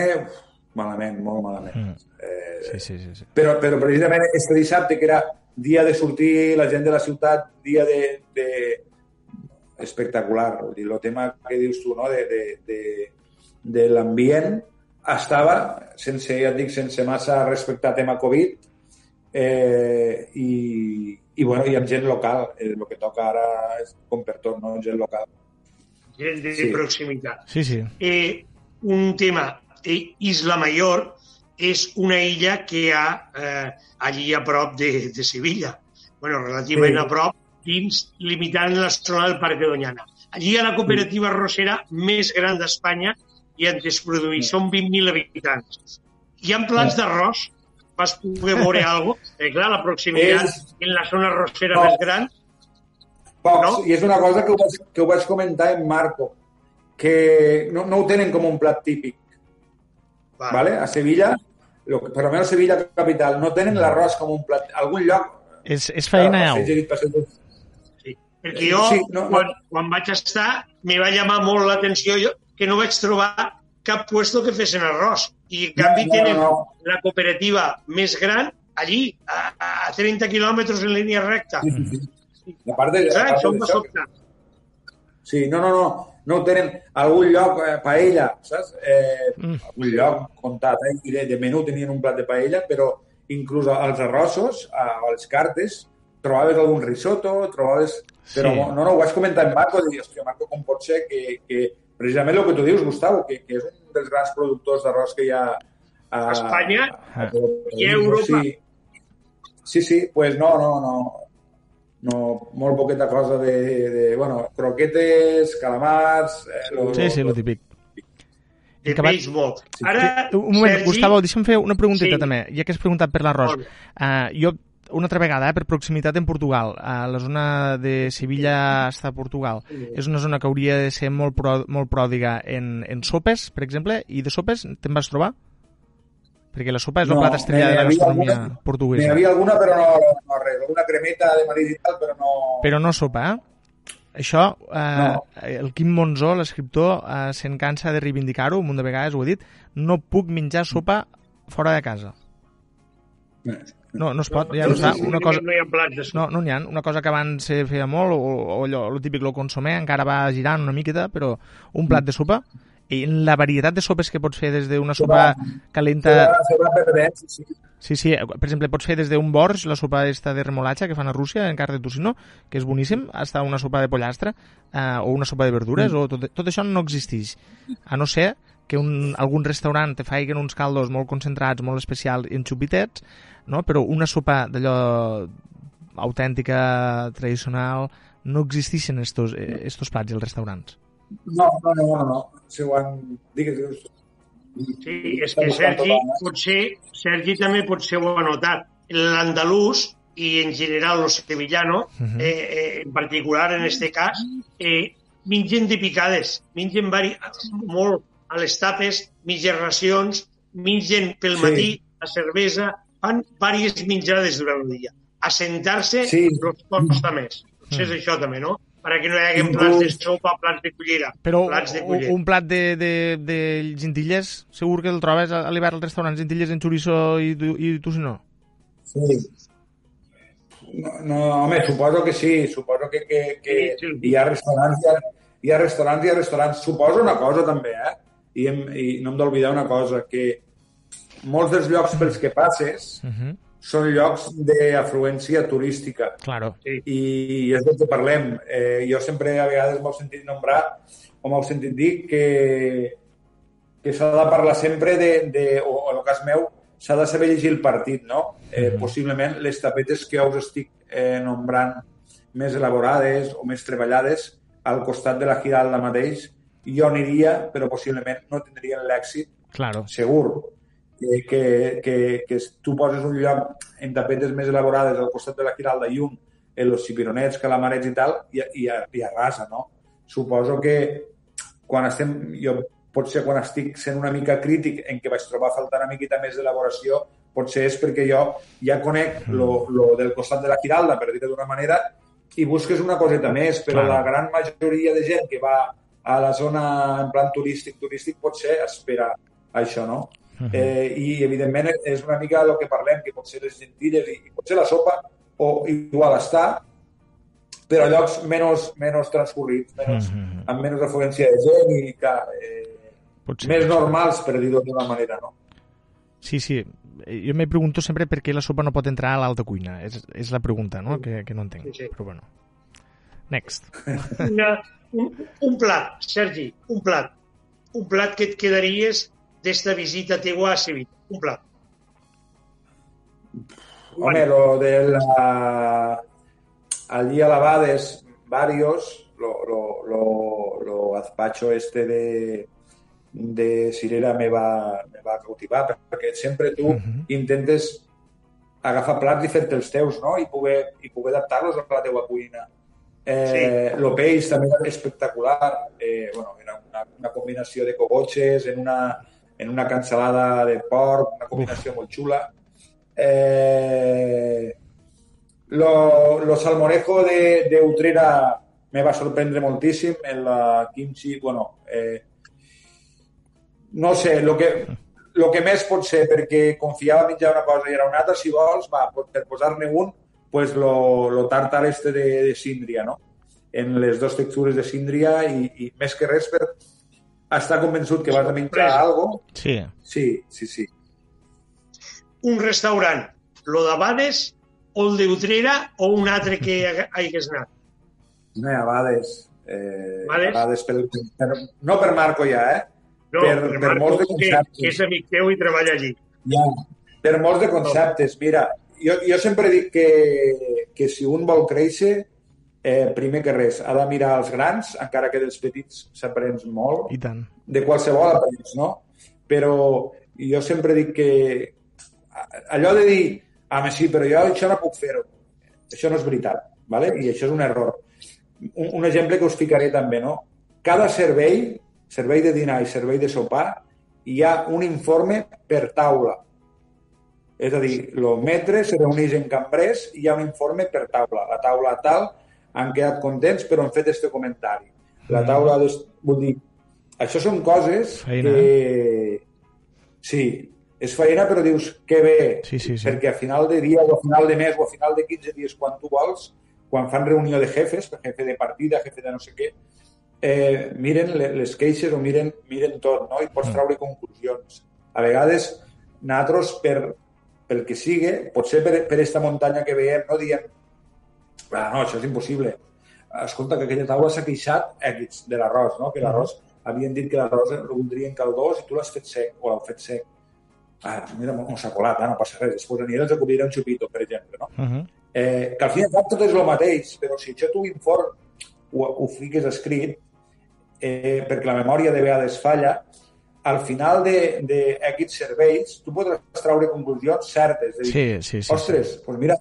malament, molt malament. Mm. Eh, Sí, sí, sí. sí. però, però precisament este dissabte, que era dia de sortir la gent de la ciutat, dia de, de espectacular. Vull dir, el tema que dius tu, no?, de, de, de, de l'ambient, estava, sense, ja et dic, sense massa respectar tema Covid, eh, i, i, bueno, i amb gent local. Eh, el que toca ara és com per tot, no?, gent local. Gent de Sí. proximitat. Sí, sí. eh, un tema. Eh, Isla Mayor és una illa que hi ha eh, allí a prop de, de Sevilla. bueno, relativament Sí. a prop, dins, limitant la zona del Parc de Doñana. Allí hi ha la cooperativa arrossera més gran d'Espanya i en es produeix, són 20.000 habitants. Hi ha plats d'arròs, vas poder veure alguna cosa, perquè clar, la proximitat És- en la zona arrossera No. més gran, Pocs. No? I és una cosa que ho, vaig, que ho vaig comentar en Marco, que no, no ho tenen com un plat típic. va, ¿vale? A Sevilla, lo que, per almenys a Sevilla capital, no tenen l'arròs com un plat... Algun lloc... És, és feina, passeig, Sí. Perquè jo, Sí, no, no, no. quan, quan vaig estar, me va llamar molt l'atenció jo, que no vaig trobar cap puesto que fessin arròs. I, en canvi, No, no, tenen no. la cooperativa més gran allí, a, a 30 quilòmetres en línia recta. Sí, sí, sí. A part de, Això em va d'això, sobtar. Sí, no, no, no. No tenen algun lloc, eh, paella, saps? Eh, Mm. algun lloc comptat, eh? I de, de menú tenien un plat de paella, però inclús als arrossos, a, a les cartes, trobaves algun risotto, trobaves... Però Sí. no, no, ho vaig comentar en Marco, i dir, hòstia, Marco, com pot ser que, que, precisament el que tu dius, Gustavo, que, que és un dels grans productors d'arròs que hi ha a, a Espanya a, a, i a Europa. Sí, sí, sí pues no, no, no, no, molt poqueta cosa de, de bueno, croquetes, calamars... Eh, lo, sí, sí, lo típic. De que béisbol. Ara, un moment, Sergi... Gustavo, deixa'm fer una pregunteta sí. també, ja que has preguntat per l'arròs. Uh, jo una altra vegada, eh, per proximitat en Portugal. A la zona de Sevilla està a Portugal. És una zona que hauria de ser molt, pro, molt pròdiga en, en sopes, per exemple, i de sopes te'n vas trobar? Perquè la sopa és no, el plat estrella de la gastronomia alguna, portuguesa. N'hi havia alguna, però no, no res. Una cremeta de marit i tal, però no... Però no sopa, eh? Això, eh, no. el Quim Monzó, l'escriptor, eh, se'n cansa de reivindicar-ho, un munt de vegades ho he dit, no puc menjar sopa fora de casa. Eh, no, no es pot. Ja, no, no, una cosa... no hi ha plats de No, no n'hi ha. Una cosa que abans se feia molt, o, o allò, el típic lo consomé, encara va girant una miqueta, però un plat de sopa i la varietat de sopes que pots fer des d'una sopa calenta... Sí, sí, sí, per exemple, pots fer des d'un borж, la sopa esta de remolatxa que fan a Rússia, en carn de tocino, que és boníssim, hasta una sopa de pollastre, eh, o una sopa de verdures, mm. o tot, tot això no existeix. A no ser que un, algun restaurant te faiguen uns caldos molt concentrats, molt especials i enxupitets, no? però una sopa d'allò autèntica, tradicional, no existeixen estos, eh, estos plats als restaurants. No, no, no, no. no. Si ho han... Digues, Sí, és que Sergi, potser, Sergi també potser ho ha notat. L'andalús i en general el sevillano, uh -huh. eh, eh, en particular en este cas, eh, mengen de picades, mengen vari, molt a les tapes, mitges racions, mengen pel sí. matí la cervesa, fan diverses menjades durant el dia. Assentar-se sí. els costa més. Potser és mm. això també, no? perquè no hi hagi plats de sopa, plats de cullera. Però plats de cullera. un plat de, de, de gentilles, segur que el trobes a l'hivern al restaurant, gentilles en chorizo i, i tu si no? Sí. No, no, home, suposo que sí, suposo que, que, que sí, sí. hi ha restaurants, hi ha, hi ha restaurants, hi ha restaurants. Suposo una cosa també, eh? I, hem, i no hem d'oblidar una cosa, que molts dels llocs pels que passes uh -huh. són llocs d'afluència turística. Claro. I, I és del que parlem. Eh, jo sempre a vegades m'heu sentit nombrar o m'heu sentit dir que, que s'ha de parlar sempre de, de o, o en el cas meu, s'ha de saber llegir el partit, no? Eh, uh -huh. Possiblement les tapetes que us estic eh, nombrant més elaborades o més treballades al costat de la Giralda mateix, jo aniria, però possiblement no tindrien l'èxit claro. segur que, que, que, que tu poses un lloc en tapetes més elaborades al costat de la Giralda i un en els cipironets, calamarets i tal, i, i, i arrasa, no? Suposo que quan estem, jo potser quan estic sent una mica crític en què vaig trobar faltar una miqueta més d'elaboració, potser és perquè jo ja conec mm. lo, lo del costat de la Giralda, per dir-ho d'una manera, i busques una coseta més, però Clar. la gran majoria de gent que va a la zona en plan turístic, turístic potser espera això, no? Uh -huh. eh, I, evidentment, és una mica el que parlem, que potser les gentilles i, i potser la sopa, o igual està, però a llocs menys, menys transcorrits, menys, uh -huh. amb menys afluència de gent i que, eh, potser, més normals, per dir-ho d'una manera, no? Sí, sí. Jo me pregunto sempre per què la sopa no pot entrar a l'alta cuina. És, és la pregunta, no?, que, que no entenc. Sí, sí. Però bueno. Next. Una, un, un plat, Sergi, un plat. Un plat que et quedaries d'esta visita teua a Sevilla? Un plat. Home, lo de la... Allí a Lavades, varios, lo, lo, lo, lo gazpacho este de, de Sirera me va, me va cautivar, perquè sempre tu uh -huh. intentes agafar plats i fer-te els teus, no? I poder, i poder adaptar-los a la teua cuina. Eh, sí. Lo peix també era espectacular. Eh, bueno, era una, una combinació de cogotxes en una, en una cansalada de porc, una combinació Uf. molt xula. Eh, lo, lo salmorejo de, de Utrera me va sorprendre moltíssim en la kimchi, bueno, eh, no sé, lo que, lo que més pot ser, perquè confiava menjar una cosa i era una altra, si vols, va, per posar-ne un, pues lo, lo tàrtar este de, de síndria, no? En les dues textures de síndria i, i més que res per, està convençut que vas a menjar algo. Sí. Sí, sí, sí. Un restaurant, lo d'Abades o el d'Utrera o un altre que hagués anat? No, Abades. Eh, vale. a vegades per, per, no per Marco ja, eh? No, per, per, per Marco, de conceptes. Que, que és amic teu i treballa allí. Ja, per molts de conceptes. Mira, jo, jo sempre dic que, que si un vol créixer, eh, primer que res, ha de mirar els grans, encara que dels petits s'aprens molt. I tant. De qualsevol aprens, no? Però jo sempre dic que allò de dir, ah, sí, però jo això no puc fer-ho. Això no és veritat, ¿vale? i això és un error. Un, un exemple que us ficaré també, no? Cada servei, servei de dinar i servei de sopar, hi ha un informe per taula. És a dir, el metre se reuneix en cambrers i hi ha un informe per taula. La taula tal han quedat contents però han fet este comentari. La mm. taula, de... vull dir, això són coses Feina. que... Sí, és feina, però dius que bé, sí, sí, sí. perquè a final de dia o a final de mes o a final de 15 dies, quan tu vols, quan fan reunió de jefes, jefe de partida, jefe de no sé què, eh, miren les queixes o miren, miren tot, no? I pots mm. treure conclusions. A vegades, nosaltres, per, pel que sigui, potser per, per esta muntanya que veiem, no diem ah, no, això és impossible. Escolta, que aquella taula s'ha queixat X de l'arròs, no? Que l'arròs, havien dit que l'arròs el voldrien caldós i tu l'has fet sec, o l'heu fet sec. Ah, mira, no s'ha colat, eh? no passa res. Després aniré els acudiré un xupito, per exemple, no? Uh -huh. eh, que al final tot és el mateix, però si això tu inform ho, ho fiques escrit, eh, perquè la memòria de vegades falla, al final d'aquests serveis tu podràs treure conclusions certes. De dir, sí, sí, sí. Ostres, sí. pues mira,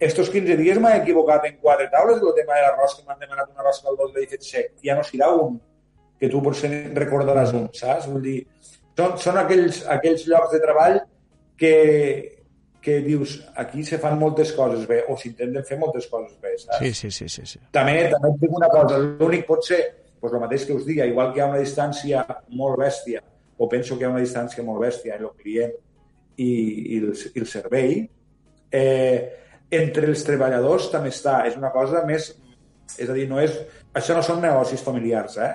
estos 15 dies m'he equivocat en quatre taules el tema de l'arròs que m'han demanat un arròs caldós l'he fet sec. Ja no serà un que tu potser recordaràs un, saps? Vull dir, són, són aquells, aquells llocs de treball que, que dius, aquí se fan moltes coses bé, o s'intenten fer moltes coses bé, saps? Sí, sí, sí. sí, sí. També, també et dic una cosa, l'únic pot ser pues, el mateix que us diga, igual que hi ha una distància molt bèstia, o penso que hi ha una distància molt bèstia en el client i, i, el, i el servei, eh, entre els treballadors també està. És una cosa més... És a dir, no és... Això no són negocis familiars, eh?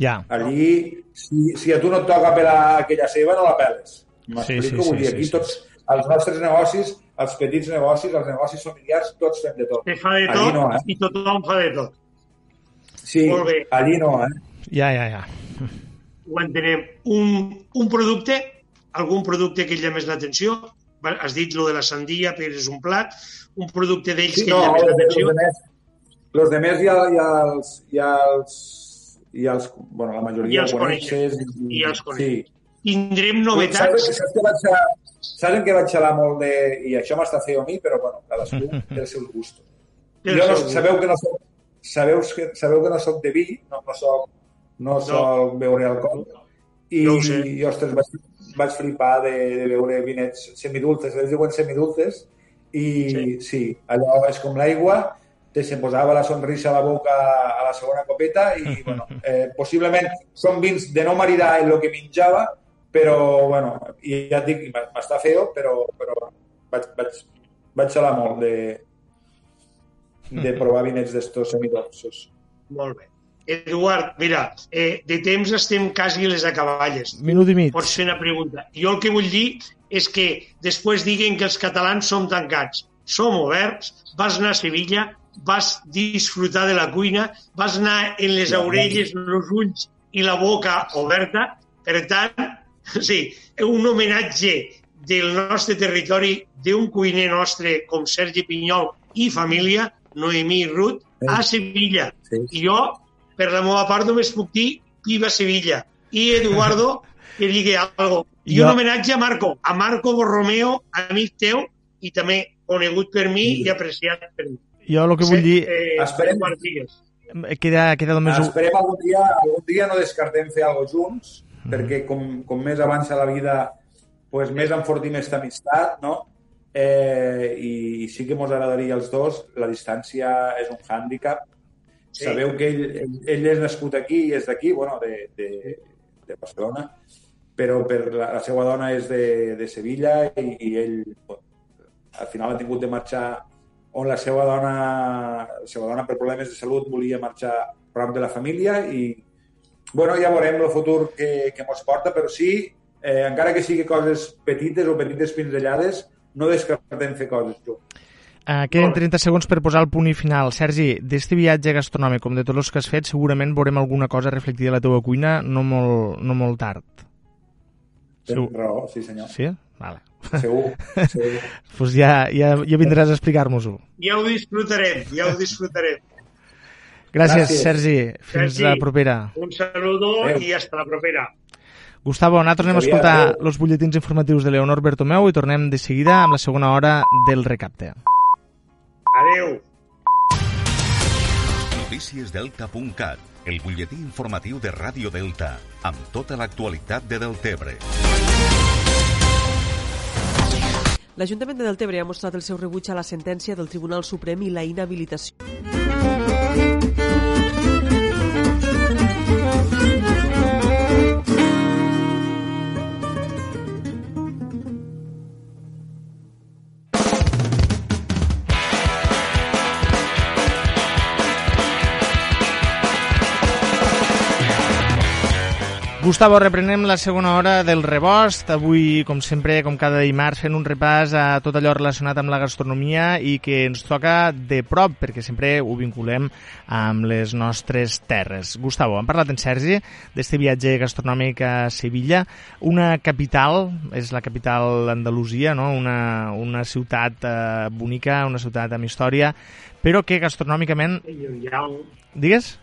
Ja. Allí, si, si a tu no et toca pelar aquella seva, no la peles. M'explico? Sí, sí, Vull dir, aquí sí, tots, sí. els nostres negocis, els petits negocis, els negocis familiars, tots fem de tot. Se fa de allí tot no, eh? i tothom fa de tot. Sí, Molt bé. allí no, eh? Ja, ja, ja. Ho entenem. Un, un producte, algun producte que llama més l'atenció, has dit lo de la sandia, però és un plat, un producte d'ells sí, que no, llama més l'atenció. Els de més ja, ja els, ja els, ja els, bueno, la majoria ja els coneixes. I, ja els coneixes. Sí. Tindrem novetats. Saps, saps, que vaig a, saps que vaig xalar molt de... I això m'està feo a mi, però bueno, cadascú té els seus gustos. jo no, sabeu que no soc, sabeu que, sabeu que no soc de vi, no, no soc, no, no. soc beure alcohol. I, no i ostres, vaig, vaig flipar de, de veure vinets semidulces, ells diuen semidulces, i sí. sí, allò és com l'aigua, te se posava la sonrisa a la boca a la segona copeta i, bueno, eh, possiblement són vins de no maridar en el que menjava, però, bueno, i ja et dic, m'està feo, però, però vaig, vaig, vaig xalar molt de, de provar vinets d'estos semidolços. Molt bé. Eduard, mira, eh, de temps estem quasi les acaballes. Minut i mig. Pots fer una pregunta. Jo el que vull dir és que després diguen que els catalans som tancats. Som oberts, vas anar a Sevilla, vas disfrutar de la cuina, vas anar en les orelles, els ulls i la boca oberta. Per tant, sí, un homenatge del nostre territori d'un cuiner nostre com Sergi Pinyol i família, Noemí Ruth, a Sevilla. Sí. I jo per la meva part només puc dir Viva Sevilla. I Eduardo, que digui algo. I jo... un homenatge a Marco, a Marco Borromeo, amic teu, i també conegut per mi i apreciat per mi. Jo el que vull dir... Eh, esperem, queda, queda només... Esperem algun dia, algun dia no descartem fer alguna junts, mm. perquè com, com més avança la vida, pues, més enfortim aquesta amistat, no? Eh, i sí que ens agradaria els dos. La distància és un hàndicap, Sí. Sabeu que ell, ell, ell és nascut aquí i és d'aquí, bueno, de, de, de Barcelona, però per la, la seva dona és de, de Sevilla i, i ell al final ha tingut de marxar on la seva dona, la seva dona per problemes de salut volia marxar prop de la família i bueno, ja veurem el futur que, que ens porta, però sí, eh, encara que sigui coses petites o petites pinzellades, no descartem fer coses junts. Uh, queden 30 segons per posar el punt i final. Sergi, d'este viatge gastronòmic, com de tots els que has fet, segurament veurem alguna cosa reflectida a la teva cuina no molt, no molt tard. Tens raó, sí senyor. Sí? Vale. Segur, segur. pues ja, ja, ja vindràs a explicar-nos-ho. Ja ho disfrutarem, ja ho disfrutarem. Gràcies, Gràcies. Sergi. Fins Sergi. la propera. Un saludo Adéu. i hasta la propera. Gustavo, nosaltres anem a escoltar els butlletins informatius de Leonor Bertomeu i tornem de seguida amb la segona hora del recapte. Adeu. Noticiesdelta.cat, el butlletí informatiu de Ràdio Delta, amb tota l'actualitat de Deltebre. L'Ajuntament de Deltebre ha mostrat el seu rebuig a la sentència del Tribunal Suprem i la inhabilitació. Gustavo, reprenem la segona hora del rebost. Avui, com sempre, com cada dimarts, fent un repàs a tot allò relacionat amb la gastronomia i que ens toca de prop, perquè sempre ho vinculem amb les nostres terres. Gustavo, hem parlat en Sergi d'este viatge gastronòmic a Sevilla, una capital, és la capital d'Andalusia, no? una, una ciutat eh, bonica, una ciutat amb història, però que gastronòmicament... Digues?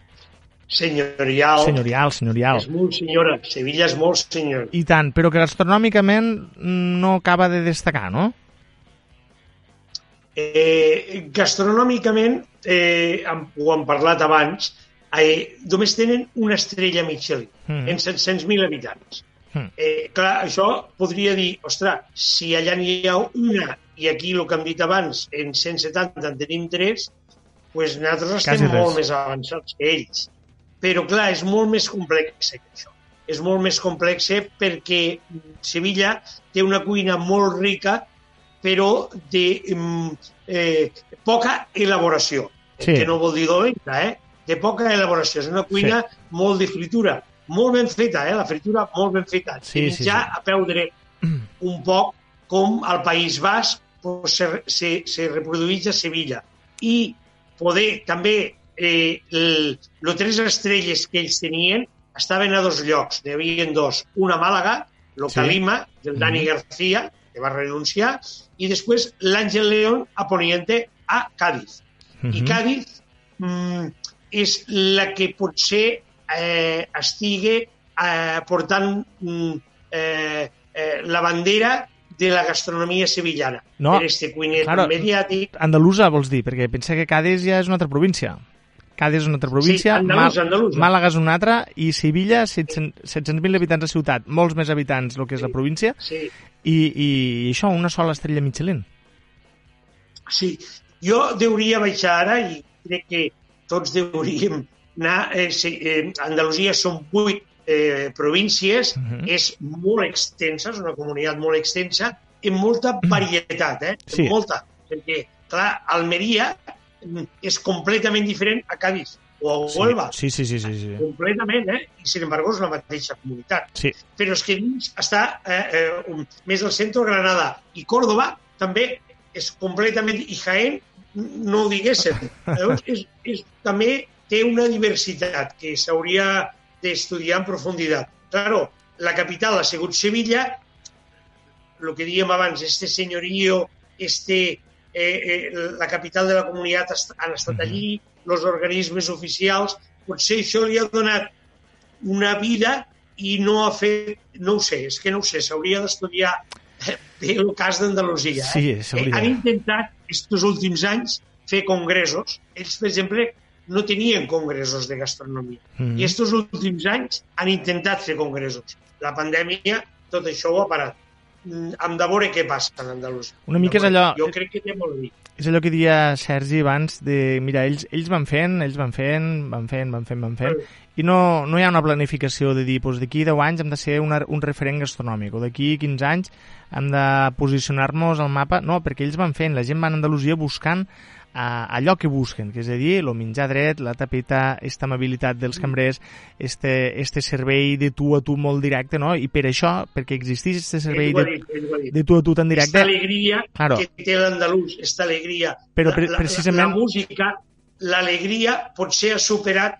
Senyorial. Senyorial, senyorial. És molt senyora. Sevilla és molt senyor. I tant, però que gastronòmicament no acaba de destacar, no? Eh, gastronòmicament, eh, ho hem parlat abans, eh, només tenen una estrella Michelin Mhm. en 700.000 habitants. Mhm. Eh, clar, això podria dir, ostres, si allà n'hi ha una i aquí, el que hem dit abans, en 170 en tenim tres, pues nosaltres Quasi estem res. molt més avançats que ells. Però, clar, és molt més complex que això. És molt més complex perquè Sevilla té una cuina molt rica, però de mm, eh, poca elaboració. Sí. Que no vol dir dolenta, eh? De poca elaboració. És una cuina sí. molt de fritura. Molt ben feta, eh? La fritura molt ben feta. Sí, I sí, ja sí. a peu dret. Un poc com al País Basc pues, se, se, se reproduïx a Sevilla. I poder també eh, el, los tres estrelles que ells tenien estaven a dos llocs, n'hi havia dos. Una a Màlaga, lo Sí. Calima, del Dani Mhm. García, que va renunciar, i després l'Àngel León a Poniente a Cádiz. Mhm. I Cádiz mm, és la que potser eh, estigui eh, portant mm, eh, eh, la bandera de la gastronomia sevillana. No, per este cuiner claro. mediàtic. Andalusa, vols dir? Perquè pensa que Cádiz ja és una altra província. Cádiz és una altra província, Sí, andalús, andalús. Màlaga és una altra, i Sevilla, 700 700.000 habitants de ciutat, molts més habitants el que és la província, Sí, i, i això, una sola estrella Michelin. sí. Jo deuria baixar ara i crec que tots deuríem anar... Eh, sí, eh, Andalusia són vuit eh, províncies, Mhm. és molt extensa, és una comunitat molt extensa, amb molta varietat, eh? Sí. Molta. Perquè, clar, Almeria és completament diferent a Cádiz o a Huelva. Sí, sí, sí, sí, sí. Completament, eh? I, sin embargo, és la mateixa comunitat. sí. però és que dins està eh, eh, més al centre Granada i Córdoba també és completament i Jaén no ho diguéssim Llavors, és, és, també té una diversitat que s'hauria d'estudiar en profunditat claro, la capital ha sigut Sevilla el que dèiem abans este senyorío este, eh, eh, la capital de la comunitat han estat allí els organismes oficials potser això li ha donat una vida i no ha fet, no ho sé, és que no ho sé, s'hauria d'estudiar eh, el cas d'Andalusia. Sí, Eh? Han intentat, aquests últims anys, fer congressos. Ells, per exemple, no tenien congressos de gastronomia. Mhm. I aquests últims anys han intentat fer congressos. La pandèmia, tot això ho ha parat. Mm, Hem de veure què passa en Andalusia. Una mica és allò- Jo crec que té molt a dir. És allò que dia Sergi abans de, mira, ells, ells van fent, ells van fent, van fent, van fent, van fent, i no, no hi ha una planificació de dir, doncs d'aquí 10 anys hem de ser una, un referent gastronòmic, o d'aquí 15 anys hem de posicionar-nos al mapa, no, perquè ells van fent, la gent va a Andalusia buscant a allò que busquen, que és a dir, el menjar dret, la tapeta, esta amabilitat dels mm. cambrers, este, este servei de tu a tu molt directe, no? I per això, perquè existeix este servei de, de tu a tu tan directe... Esta alegria claro. que té l'andalús, esta alegria. Però pre precisament... La, la, la música, l'alegria potser ha superat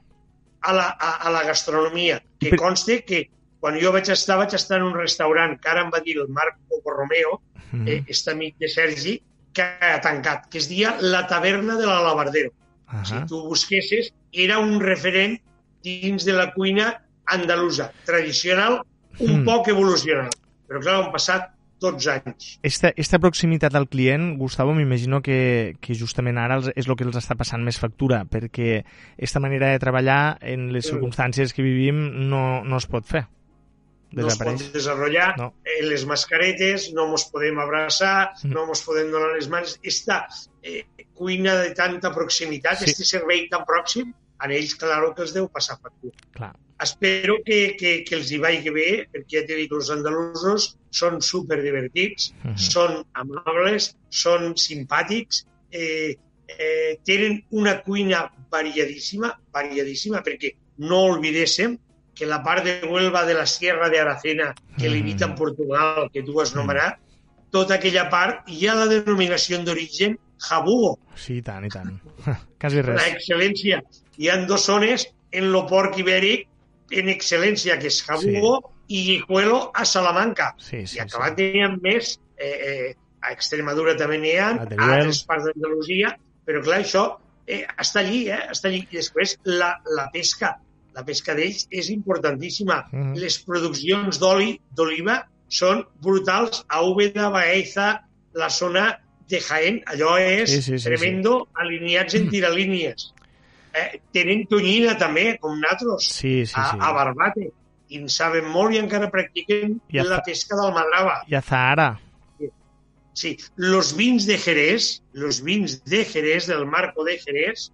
a la, a, a la gastronomia, que per... conste que quan jo vaig estar, vaig estar en un restaurant que ara em va dir el Marco Romeo, mm. eh, este amic de Sergi, que ha tancat, que es dia La taverna de l'Alabardero. Uh -huh. Si tu busquessis, era un referent dins de la cuina andalusa, tradicional, un mm. poc evolucional. Però clar, han passat 12 anys. Esta, esta proximitat al client, Gustavo, m'imagino que, que justament ara és el que els està passant més factura, perquè aquesta manera de treballar en les circumstàncies que vivim no, no es pot fer no es pot desenvolupar, no. eh, les mascaretes, no ens podem abraçar, mm. no ens podem donar les mans. Esta eh, cuina de tanta proximitat, sí. este servei tan pròxim, a ells, clar que els deu passar factura. Clar. Espero que, que, que els hi vagi bé, perquè ja t'he dit, els andalusos són superdivertits, mm -hmm. són amables, són simpàtics, eh, eh, tenen una cuina variadíssima, variadíssima, perquè no oblidéssim que la part de Huelva de la Sierra de Aracena, que mm. limita amb Portugal, que tu has nomenat, mm. tota aquella part hi ha la denominació d'origen Jabugo. Sí, i tant, i tant. Quasi res. La excel·lència. Hi han dues zones en lo porc ibèric en excel·lència, que és Jabugo sí. i Guijuelo a Salamanca. Sí, sí, I acabat sí. n'hi ha més, eh, eh, a Extremadura també n'hi ha, a altres parts d'Andalusia, però clar, això eh, està allí, eh, està allí. I després la, la pesca la pesca d'ells és importantíssima. Mm. Les produccions d'oli d'oliva són brutals a Úbeda, Baeza, la zona de Jaén. Allò és sí, sí, sí, tremendo, sí. alineats en tiralínies. Eh, tenen tonyina també, com nosaltres, sí, sí, a, sí. a Barbate. I en saben molt i encara practiquen I la pesca del Madrava. I a Zahara. Sí, los vins de Jerez, los vins de Jerez, del Marco de Jerez,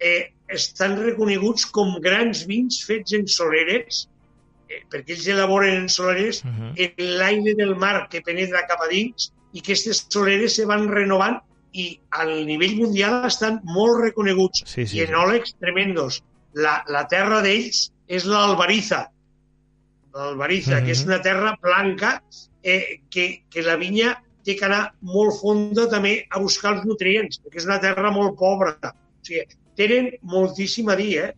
eh, estan reconeguts com grans vins fets en soleres, eh, perquè ells elaboren en soleres uh -huh. en l'aire del mar que penetra cap a dins i aquestes soleres se van renovant i al nivell mundial estan molt reconeguts sí, sí, i enòlegs sí. tremendos. La, la terra d'ells és l'Albariza, l'Albariza, uh -huh. que és una terra blanca eh, que, que la vinya té que anar molt fonda també a buscar els nutrients, perquè és una terra molt pobra. O sigui, tenen moltíssim a dir, eh?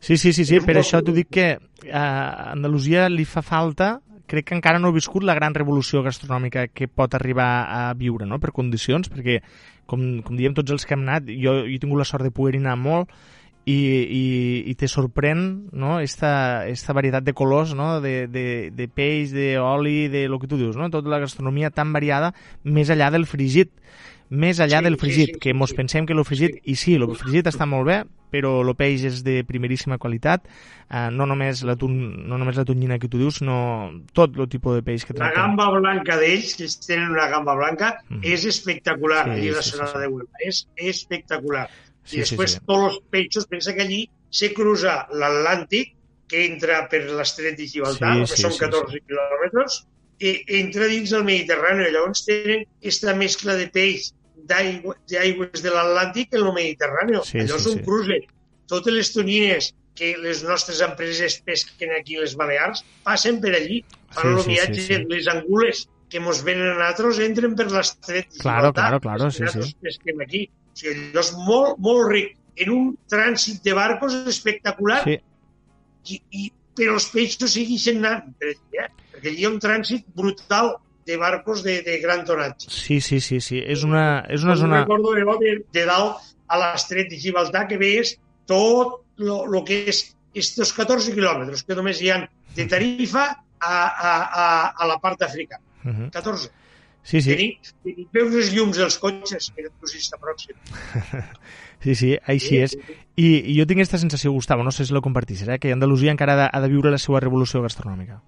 Sí, sí, sí, sí. per això t'ho dic que a Andalusia li fa falta crec que encara no ha viscut la gran revolució gastronòmica que pot arribar a viure, no?, per condicions, perquè, com, com diem tots els que hem anat, jo, jo he tingut la sort de poder anar molt, i, i, i te sorprèn no? esta, esta varietat de colors no? de, de, de peix, d'oli, de lo que tu dius, no? tota la gastronomia tan variada més allà del frigit més allà sí, del fregit, sí, sí, que mos pensem que el fregit, sí. i sí, el fregit està molt bé, però el peix és de primeríssima qualitat, eh, no, només la tun, no només la tonyina que tu dius, no tot el tipus de peix que tracten. La gamba blanca d'ells, que tenen una gamba blanca, mm. és espectacular, sí, allí la sí, sí, de Huelva, és espectacular. Sí, I després sí, sí. tots els peixos, pensa que allí se cruza l'Atlàntic, que entra per l'estret de Gibraltar, sí, que sí, són 14 sí, sí. quilòmetres, i entra dins el Mediterrani. Llavors tenen aquesta mescla de peix d'aigües de l'Atlàntic en el Mediterrani. Sí, Allò sí, és un sí. cruce. Totes les tonyines que les nostres empreses pesquen aquí a les Balears passen per allí. Fan sí, el sí, viatge, sí, sí. les angules que mos venen a nosaltres entren per l'estret. Claro, claro, claro, sí, sí. pesquem aquí. O sigui, allò és molt, molt ric. En un trànsit de barcos espectacular. Sí. I, i, però els peixos segueixen anant per allí, eh? perquè hi ha un trànsit brutal de barcos de, de gran tonatge. Sí, sí, sí, sí. És una, és una zona... Recordo de, de, de dalt a l'estret de Gibraltar que veies tot el que és estos 14 quilòmetres que només hi ha de Tarifa a, a, a, a la part africana. Uh -huh. 14. Sí, sí. Tenim, tenim veus els llums dels cotxes, que tu està pròxim. sí, sí, així és. I, I jo tinc aquesta sensació, Gustavo, no sé si la compartissis, eh, que Andalusia encara ha de, ha de viure la seva revolució gastronòmica.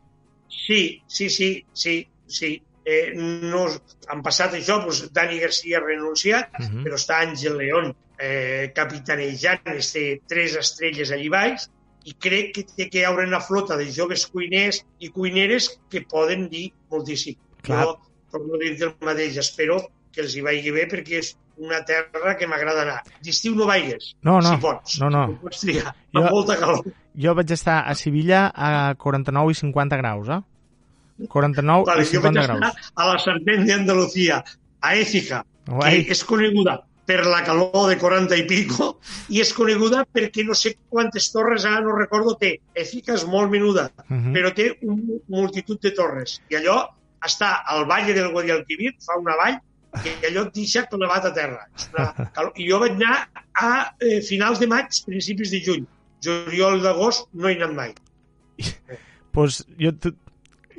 Sí, sí, sí, sí sí, eh, no, han passat això, doncs Dani Garcia ha renunciat, uh -huh. però està Àngel León eh, capitanejant este tres estrelles allí baix i crec que té que hi haure una flota de joves cuiners i cuineres que poden dir moltíssim. Clar. Jo, per no dir el mateix, espero que els hi vagi bé perquè és una terra que m'agrada anar. D'estiu no vaigues, no, no, si pots. No, no. Si pots trigar, jo, molta calor. Jo vaig estar a Sevilla a 49 i 50 graus, eh? 49 vale, i 50 jo graus. a la Serpent d'Andalucía, a Écija, Guai. que és coneguda per la calor de 40 i pico i és coneguda perquè no sé quantes torres, ara no recordo, té. Écija és molt menuda, Uh -huh. però té un multitud de torres. I allò està al Valle del Guadalquivir, fa una vall, i allò et deixa clavat a terra. És una calor. I jo vaig anar a eh, finals de maig, principis de juny. Juliol d'agost no he anat mai. pues jo,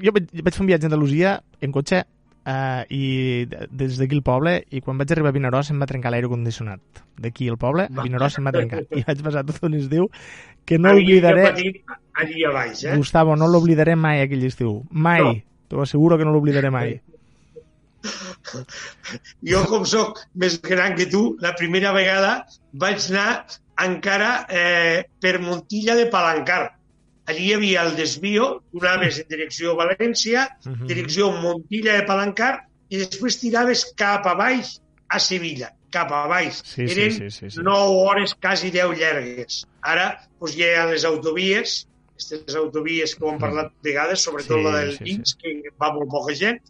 jo vaig, vaig fer un viatge a Andalusia en cotxe uh, i de- des d'aquí al poble i quan vaig arribar a Vinaròs em va trencar l'aire condicionat d'aquí al poble, a Vinaròs em va trencar i vaig passar tot un estiu que no Havia oblidaré allí a baix, eh? Gustavo, no l'oblidaré mai aquell estiu mai, No. t'ho asseguro que no l'oblidaré mai Jo, com sóc més gran que tu, la primera vegada vaig anar encara eh, per Montilla de Palancar. Allí hi havia el desvio, tu anaves en direcció a València, Mhm. direcció Montilla de Palancar, i després tiraves cap a baix a Sevilla, cap a baix. Sí, sí, Eren sí, sí, sí. 9 hores, quasi 10 llargues. Ara doncs, hi ha les autovies, aquestes autovies que ho hem parlat vegades, sobretot Sí, la del sí, sí. Vins, que va molt poca gent,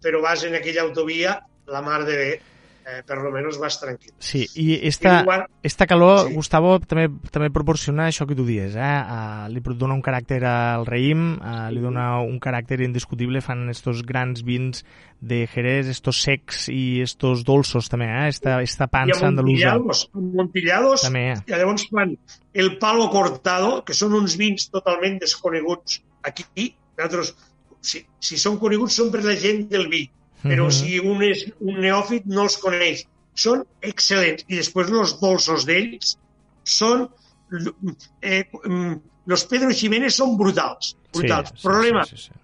però vas en aquella autovia, la mar de bé, eh, per lo menos vas tranquil. Sí, i esta, Igual- esta calor, Sí. Gustavo, també, també proporciona això que tu dies, eh? Uh, li dona un caràcter al raïm, uh, li dona un caràcter indiscutible, fan estos grans vins de Jerez, estos secs i estos dolços també, eh? Esta, esta pansa andalusa. Montillados També, eh? i llavors fan el palo cortado, que són uns vins totalment desconeguts aquí. Nosaltres, si, si són coneguts, són per la gent del vi, però Mhm. si un és un neòfit no els coneix. Són excel·lents. I després els dolços d'ells són... Eh, mm, los Pedro Jiménez són brutals. Brutals. Sí, sí, Problema, Sí, sí, sí.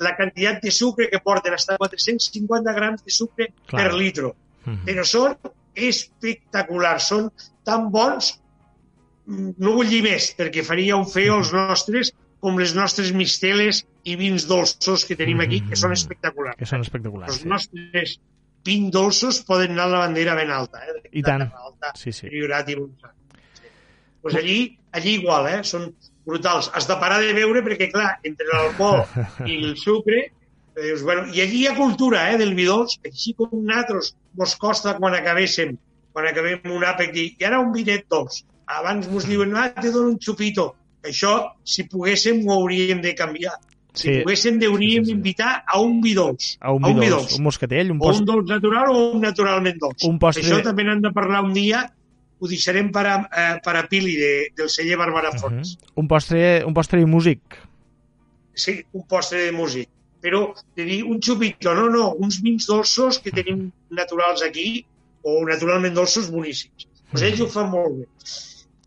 la quantitat de sucre que porten, hasta 450 grams de sucre Clar. per litro Mhm. però són espectaculars, són tan bons, mm, no vull dir més, perquè faria un feo als nostres, com les nostres misteles i vins dolços que tenim aquí, que són espectaculars. Que són espectaculars. Els Sí. nostres vins dolços poden anar a la bandera ben alta, eh? I tant. Alta, Sí, sí. Priorat i Montsant. Sí. Pues allí, allí igual, eh? són brutals. Has de parar de beure perquè, clar, entre l'alcohol i el sucre, eh, dius, bueno, i allí hi ha cultura eh, del vi dolç, així com nosaltres mos costa quan acabéssim, quan acabem un àpec, dir, i ara un vinet dolç. Abans mos diuen, ah, te dono un xupito. Això, si poguéssim, ho hauríem de canviar. Si Sí. poguéssim, hauríem Sí, sí, sí. a un vi dolç. A un vi dolç, un moscatell, un O post... un dolç natural o un naturalment dolç. Un postre- Això també n'han de parlar un dia, ho deixarem per a, eh, per a Pili de, del celler Bàrbara Fons. Mhm. un postre, un postre i músic. Sí, un postre de músic. Però de dir un xupito, no, no, uns vins dolços que tenim naturals aquí, o naturalment dolços boníssims. Pues ells ho fan molt bé.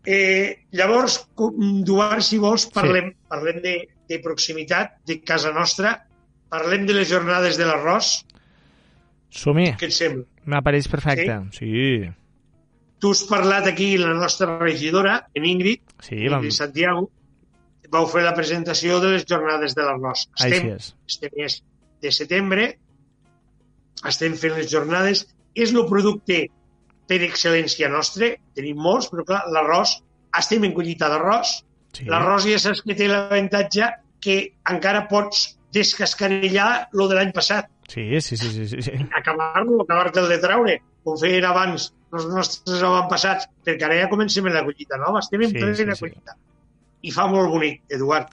Eh, llavors, com- Duart, si vols, parlem, sí. parlem de, de proximitat, de casa nostra, parlem de les jornades de l'arròs, Som-hi, què et sembla? m'apareix perfecte. Sí, Tu has parlat aquí, la nostra regidora, en Ingrid, sí, sí, vam... Santiago, vau fer la presentació de les jornades de l'arròs. Així Estem, és. este mes de setembre, estem fent les jornades. És el producte per excel·lència nostre, tenim molts, però clar, l'arròs, estem en collita d'arròs. Sí. L'arròs ja saps que té l'avantatge que encara pots descascanellar lo de l'any passat, Sí, sí, sí, sí, sí, sí. acabar-lo, acabar-te'l de traure, com feien abans els nostres avantpassats, perquè ara ja comencem en la collita nova, estem en Sí, plena sí, sí. collita. I fa molt bonic, Eduard.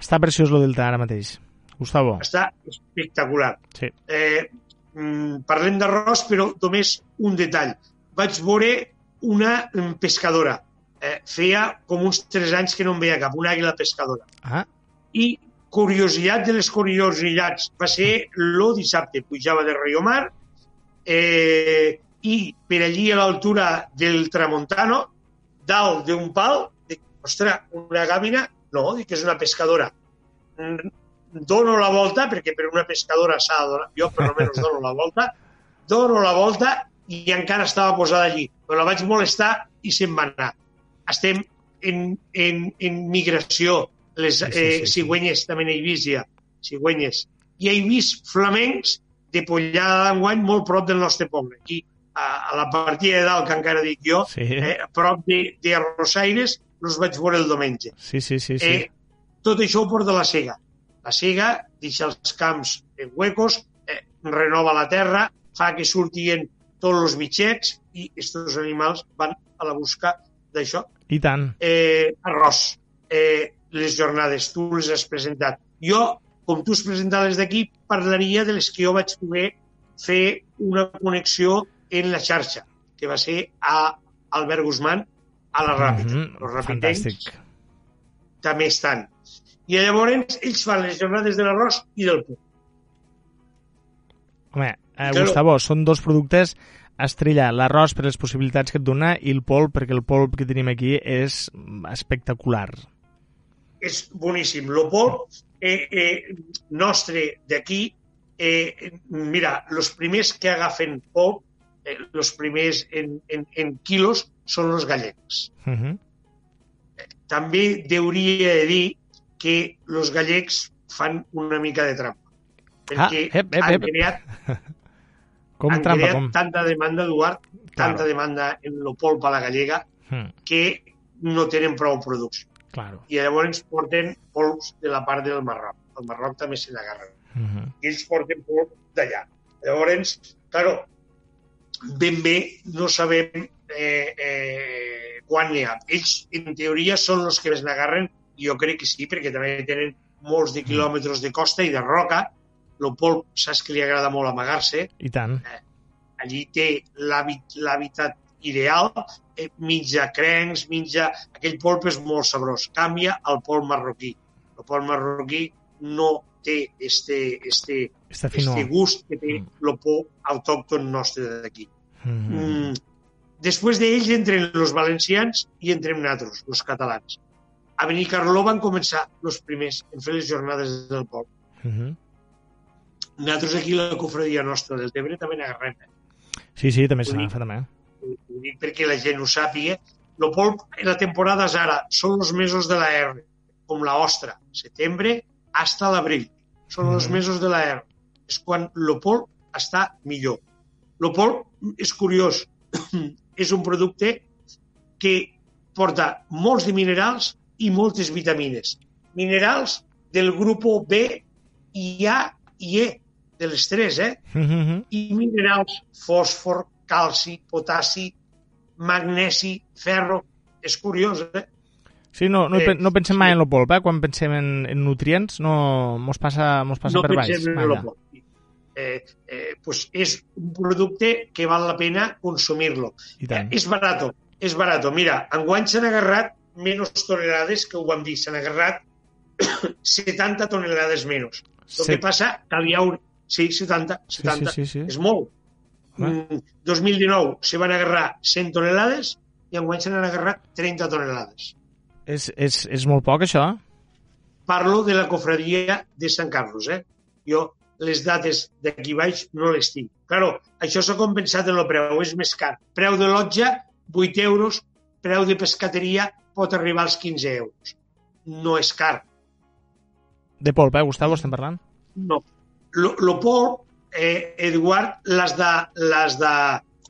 Està preciós lo Delta ara mateix. Gustavo. Està espectacular. Sí. Eh, mm, parlem d'arròs, però només un detall. Vaig veure una mm, pescadora. Eh, feia com uns 3 anys que no en veia cap, una àguila pescadora. Ah, I curiositat de les curiositats va ser lo dissabte. Pujava de Riomar eh, i per allí a l'altura del Tramontano, dalt d'un pal, dic, ostres, una gàbina? No, dic que és una pescadora. Dono la volta, perquè per una pescadora s'ha de donar, jo per almenys dono la volta, dono la volta i encara estava posada allí. Però la vaig molestar i se'n va anar. Estem en, en, en migració. Les Sí, sí, sí, eh, sí. cigüenyes també n'he vist ja. Cigüenyes. I he vist flamencs de Pollada d'enguany molt prop del nostre poble. Aquí a, a la partida de dalt, que encara dic jo, Sí. eh, a prop de, de Arrosaires, els vaig veure el diumenge. Sí, sí, sí. sí. Eh, tot això ho porta la cega. La cega deixa els camps en huecos, eh, renova la terra, fa que surtien tots els bitxets i aquests animals van a la busca d'això. I tant. Eh, arròs, eh, les jornades, tu les has presentat. Jo, com tu has presentat les d'aquí, parlaria de les que jo vaig poder fer una connexió en la xarxa, que va ser a Albert Guzmán, a la. Mhm, Els rapitencs Fantàstic. També estan. I llavors ells fan les jornades de l'arròs i del pou. Home, eh. Gustavo, són dos productes estrella. L'arròs per les possibilitats que et dona i el polp, perquè el polp que tenim aquí és espectacular. És boníssim. Lo polp eh, eh, nostre d'aquí, eh, mira, els primers que agafen polp, eh, els primers en, en, en quilos, són els gallecs. Uh -huh. També hauria de dir que els gallecs fan una mica de trampa. Perquè Ah, ep, ep, han creat Com han trampa, creat com? tanta demanda, Eduard, tanta Claro. demanda en lo polp a la gallega, Mm, que no tenen prou producció. claro. I llavors porten polps de la part del Marroc. El Marroc també se n'agarra. Uh -huh. I ells porten polp d'allà. Llavors, claro, ben bé no sabem eh, eh, quan n'hi ha. Ells, en teoria, són els que es n'agarren, jo crec que sí, perquè també tenen molts de quilòmetres de costa i de roca. El polp, saps que li agrada molt amagar-se, I tant. allí té l'hàbit- l'hàbitat ideal, eh, mitja crencs, mitja... Aquell polp és molt sabrós. Canvia al polp marroquí. El polp marroquí no té este, este, fino. este gust que té Mm. el polp autòcton nostre d'aquí. Uh -huh. Mm. Després d'ells entren els valencians i entrem nosaltres, els catalans. A Benicarló van començar els primers en fer les jornades del polp. Uh -huh. Nosaltres aquí, la cofradia nostra del Tebre, també n'agarrem. eh? Sí, sí, també dir- n'agafa també. ho dic perquè la gent ho sàpiga, el polp en la temporada és ara, són els mesos de la R, com la ostra, setembre hasta l'abril. Són els Mhm. mesos de la R. És quan el polp està millor. El polp és curiós, és un producte que porta molts de minerals i moltes vitamines. Minerals del grup B i A i E, de les tres, eh? Uh -huh. i minerals, fòsfor, calci, potassi, magnesi, ferro... És curiós, eh? Sí, no, no, Eh, no pensem sí. mai en el polp, eh? Quan pensem en, en nutrients, no mos passa, mos passa no per baix. pensem en el polp. Eh, eh, pues és un producte que val la pena consumir-lo. Eh, és barato, és barato. Mira, enguany s'han agarrat menys tonelades, que ho vam dir, s'han agarrat 70 tonelades menys. El que passa que hi haurà... Sí, 70, Sí, 70. sí, sí, sí. És molt. Mm, 2019 se van agarrar 100 tonelades i enguany se n'han agarrat 30 tonelades. És, és, és molt poc, això? Parlo de la cofradia de Sant Carlos, eh? Jo les dates d'aquí baix no les tinc. Claro, això s'ha compensat en el preu, és més car. Preu de lotja, 8 euros, preu de pescateria pot arribar als 15 euros. No és car. De polp, eh, Gustavo, estem parlant? No. Lo, lo polp, eh, Eduard, l'has de, l'has de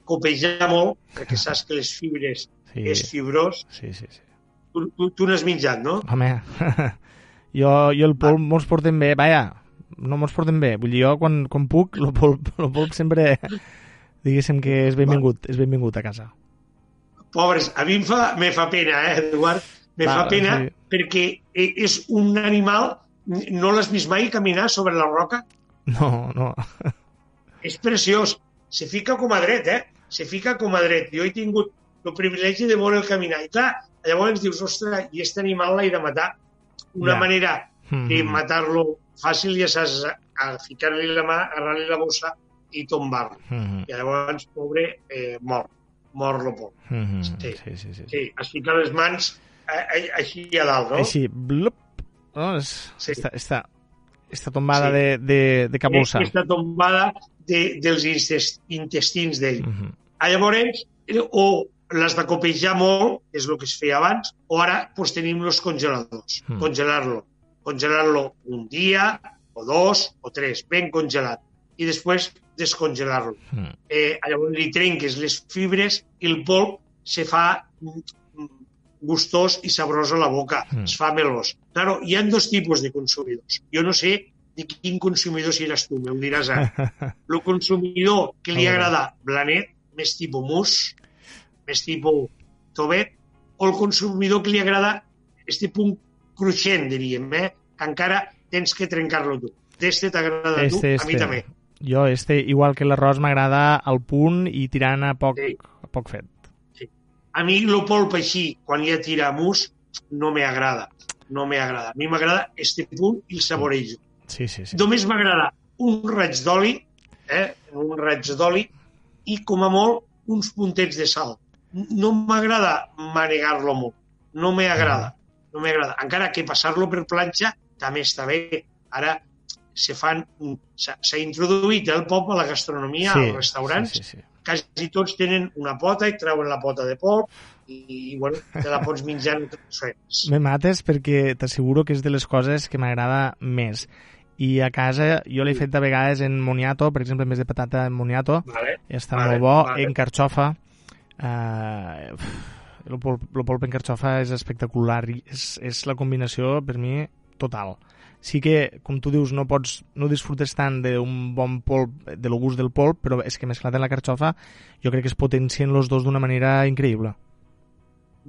copejar molt, perquè saps que les fibres Sí, és fibrós. sí, sí. sí. Tu, tu, tu n'has menjat, no? Home, jo, jo el polp mos portem bé, vaja, no mos portem bé. Vull dir, jo quan, quan puc, el polp, el polp sempre, diguéssim que és benvingut, és benvingut a casa. Pobres, a mi em fa, me fa pena, eh, Eduard? Me fa pena sí. perquè e- és un animal... No l'has vist mai caminar sobre la roca? No, no. És preciós. Se fica com a dret, eh? Se fica com a dret. Jo he tingut el privilegi de veure'l caminar. I clar, llavors dius, ostres, i aquest animal l'he de matar. Una Ja. manera de Mhm. matar-lo fàcil, ja saps, a ficar-li la mà, agarrar-li la bossa i tombar-lo. Mhm. I llavors, pobre, eh, mor. Mor lo por. Mhm. Sí. Sí, sí, sí. sí. Sí, es fica les mans eh, eh, així a dalt, no? Així, blup, no? És, Sí. esta, esta, esta tombada Sí. de, de, de cabossa. Aquesta tombada de, dels intes- intestins d'ell. Mhm. Ah, Llavors, eh, o l'has de copejar molt, és el que es feia abans, o ara pues, tenim els congeladors. Mm. Congelar-lo. Congelar-lo un dia, o dos, o tres, ben congelat. I després descongelar-lo. Mm. Eh, llavors li trenques les fibres i el polp se fa gustós i sabrós a la boca, mm. es fa melós. Claro, hi ha dos tipus de consumidors. Jo no sé de quin consumidor seràs tu, m'ho diràs ara. El consumidor que li agrada blanet, més tipus mus, més tipus tobet, o el consumidor que li agrada este punt cruixent, diríem, eh? que encara tens que trencar-lo tu. D'este t'agrada este, tu, este. a mi també. Jo, este, igual que l'arròs, m'agrada al punt i tirant a poc, sí. a poc fet. A mi el polp així, quan ja tira mus, no m'agrada. No m'agrada. A mi m'agrada este punt i el saborejo. Sí, sí, sí. Només m'agrada un raig d'oli, eh? un raig d'oli, i com a molt uns puntets de sal. No m'agrada manegar-lo molt. No m'agrada. No m'agrada. Encara que passar-lo per planxa també està bé. Ara se fan... S'ha introduït el pop a la gastronomia, sí, als restaurants, sí, sí, sí quasi tots tenen una pota i treuen la pota de polp i, i bueno, te la pots menjar en tots Me mates perquè t'asseguro que és de les coses que m'agrada més. I a casa jo l'he fet a vegades en moniato, per exemple, més de patata en moniato, vale, està vale, molt bo, vale. en carxofa. Uh, el, polp, el polp en carxofa és espectacular, és, és la combinació per mi total sí que, com tu dius, no pots, no disfrutes tant d'un bon polp, de lo gust del polp, però és que mesclat en la carxofa jo crec que es potencien els dos d'una manera increïble.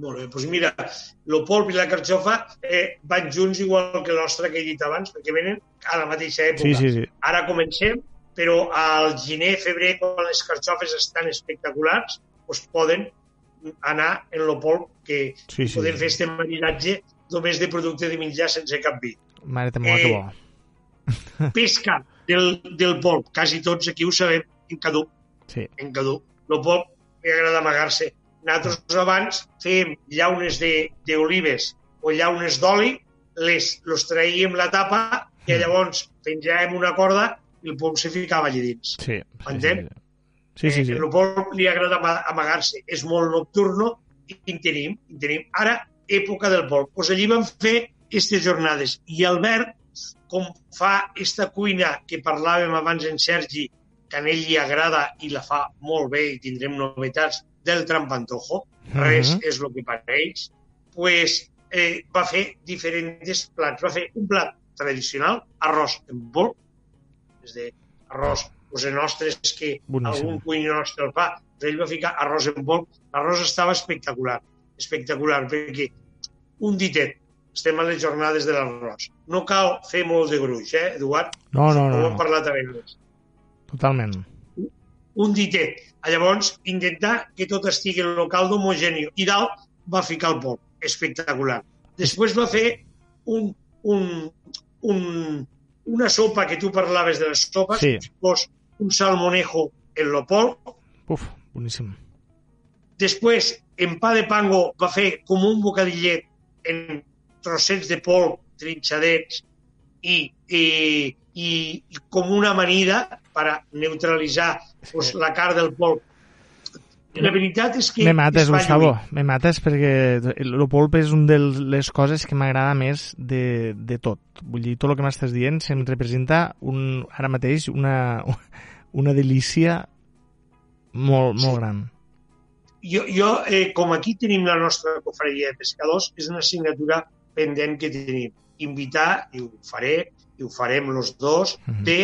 Molt bé, doncs mira, el polp i la carxofa eh, van junts igual que l'ostra que he dit abans, perquè venen a la mateixa època. Sí, sí, sí. Ara comencem, però al gener, febrer, quan les carxofes estan espectaculars, doncs poden anar en el polp, que sí, sí, podem sí. fer este maridatge només de producte de menjar sense cap vi. Mare te eh, que bo. pesca del, del polp, quasi tots aquí ho sabem, en cadú. Sí. En cadú. El polp li agrada amagar-se. Nosaltres abans fèiem llaunes d'olives o llaunes d'oli, les los traíem la tapa i mm. llavors penjàvem una corda i el polp se ficava allà dins. Sí. Entén? Sí, sí, sí. Eh, el polp li agrada amagar-se. És molt nocturno i en tenim, en tenim. Ara, època del polp. Pues allí vam fer aquestes jornades. I Albert, com fa esta cuina que parlàvem abans en Sergi, que a ell li agrada i la fa molt bé i tindrem novetats del trampantojo, uh -huh. res és el que pareix, pues, eh, va fer diferents plats. Va fer un plat tradicional, arròs en bol, és de arròs pues, el nostre és que Boníssim. algun cuiner nostre el fa, però ell va ficar arròs en bol. L'arròs estava espectacular, espectacular, perquè un ditet, estem a les jornades de l'arròs. No cal fer molt de gruix, eh, Eduard? No, no, no. Ho hem parlat abans. Totalment. Un ditet. Llavors, intentar que tot estigui en el caldo homogeni. I dalt va ficar el polp. Espectacular. Després va fer un, un, un, una sopa que tu parlaves de les sopes, sí. pues, un salmonejo en lo polp. Uf, boníssim. Després, en pa de pango, va fer com un bocadillet en trossets de polp trinxadets i, i, i, i com una amanida per a neutralitzar pues, la carn del polp. La veritat és que... Me mates, Gustavo, me mates perquè el polp és una de les coses que m'agrada més de, de tot. Vull dir, tot el que m'estàs dient se'm representa un, ara mateix una, una delícia molt, molt sí. gran. Jo, jo eh, com aquí tenim la nostra cofreria de pescadors, és una assignatura pendent que tenim. Invitar, i ho faré, i ho farem els dos, uh mhm. -huh. de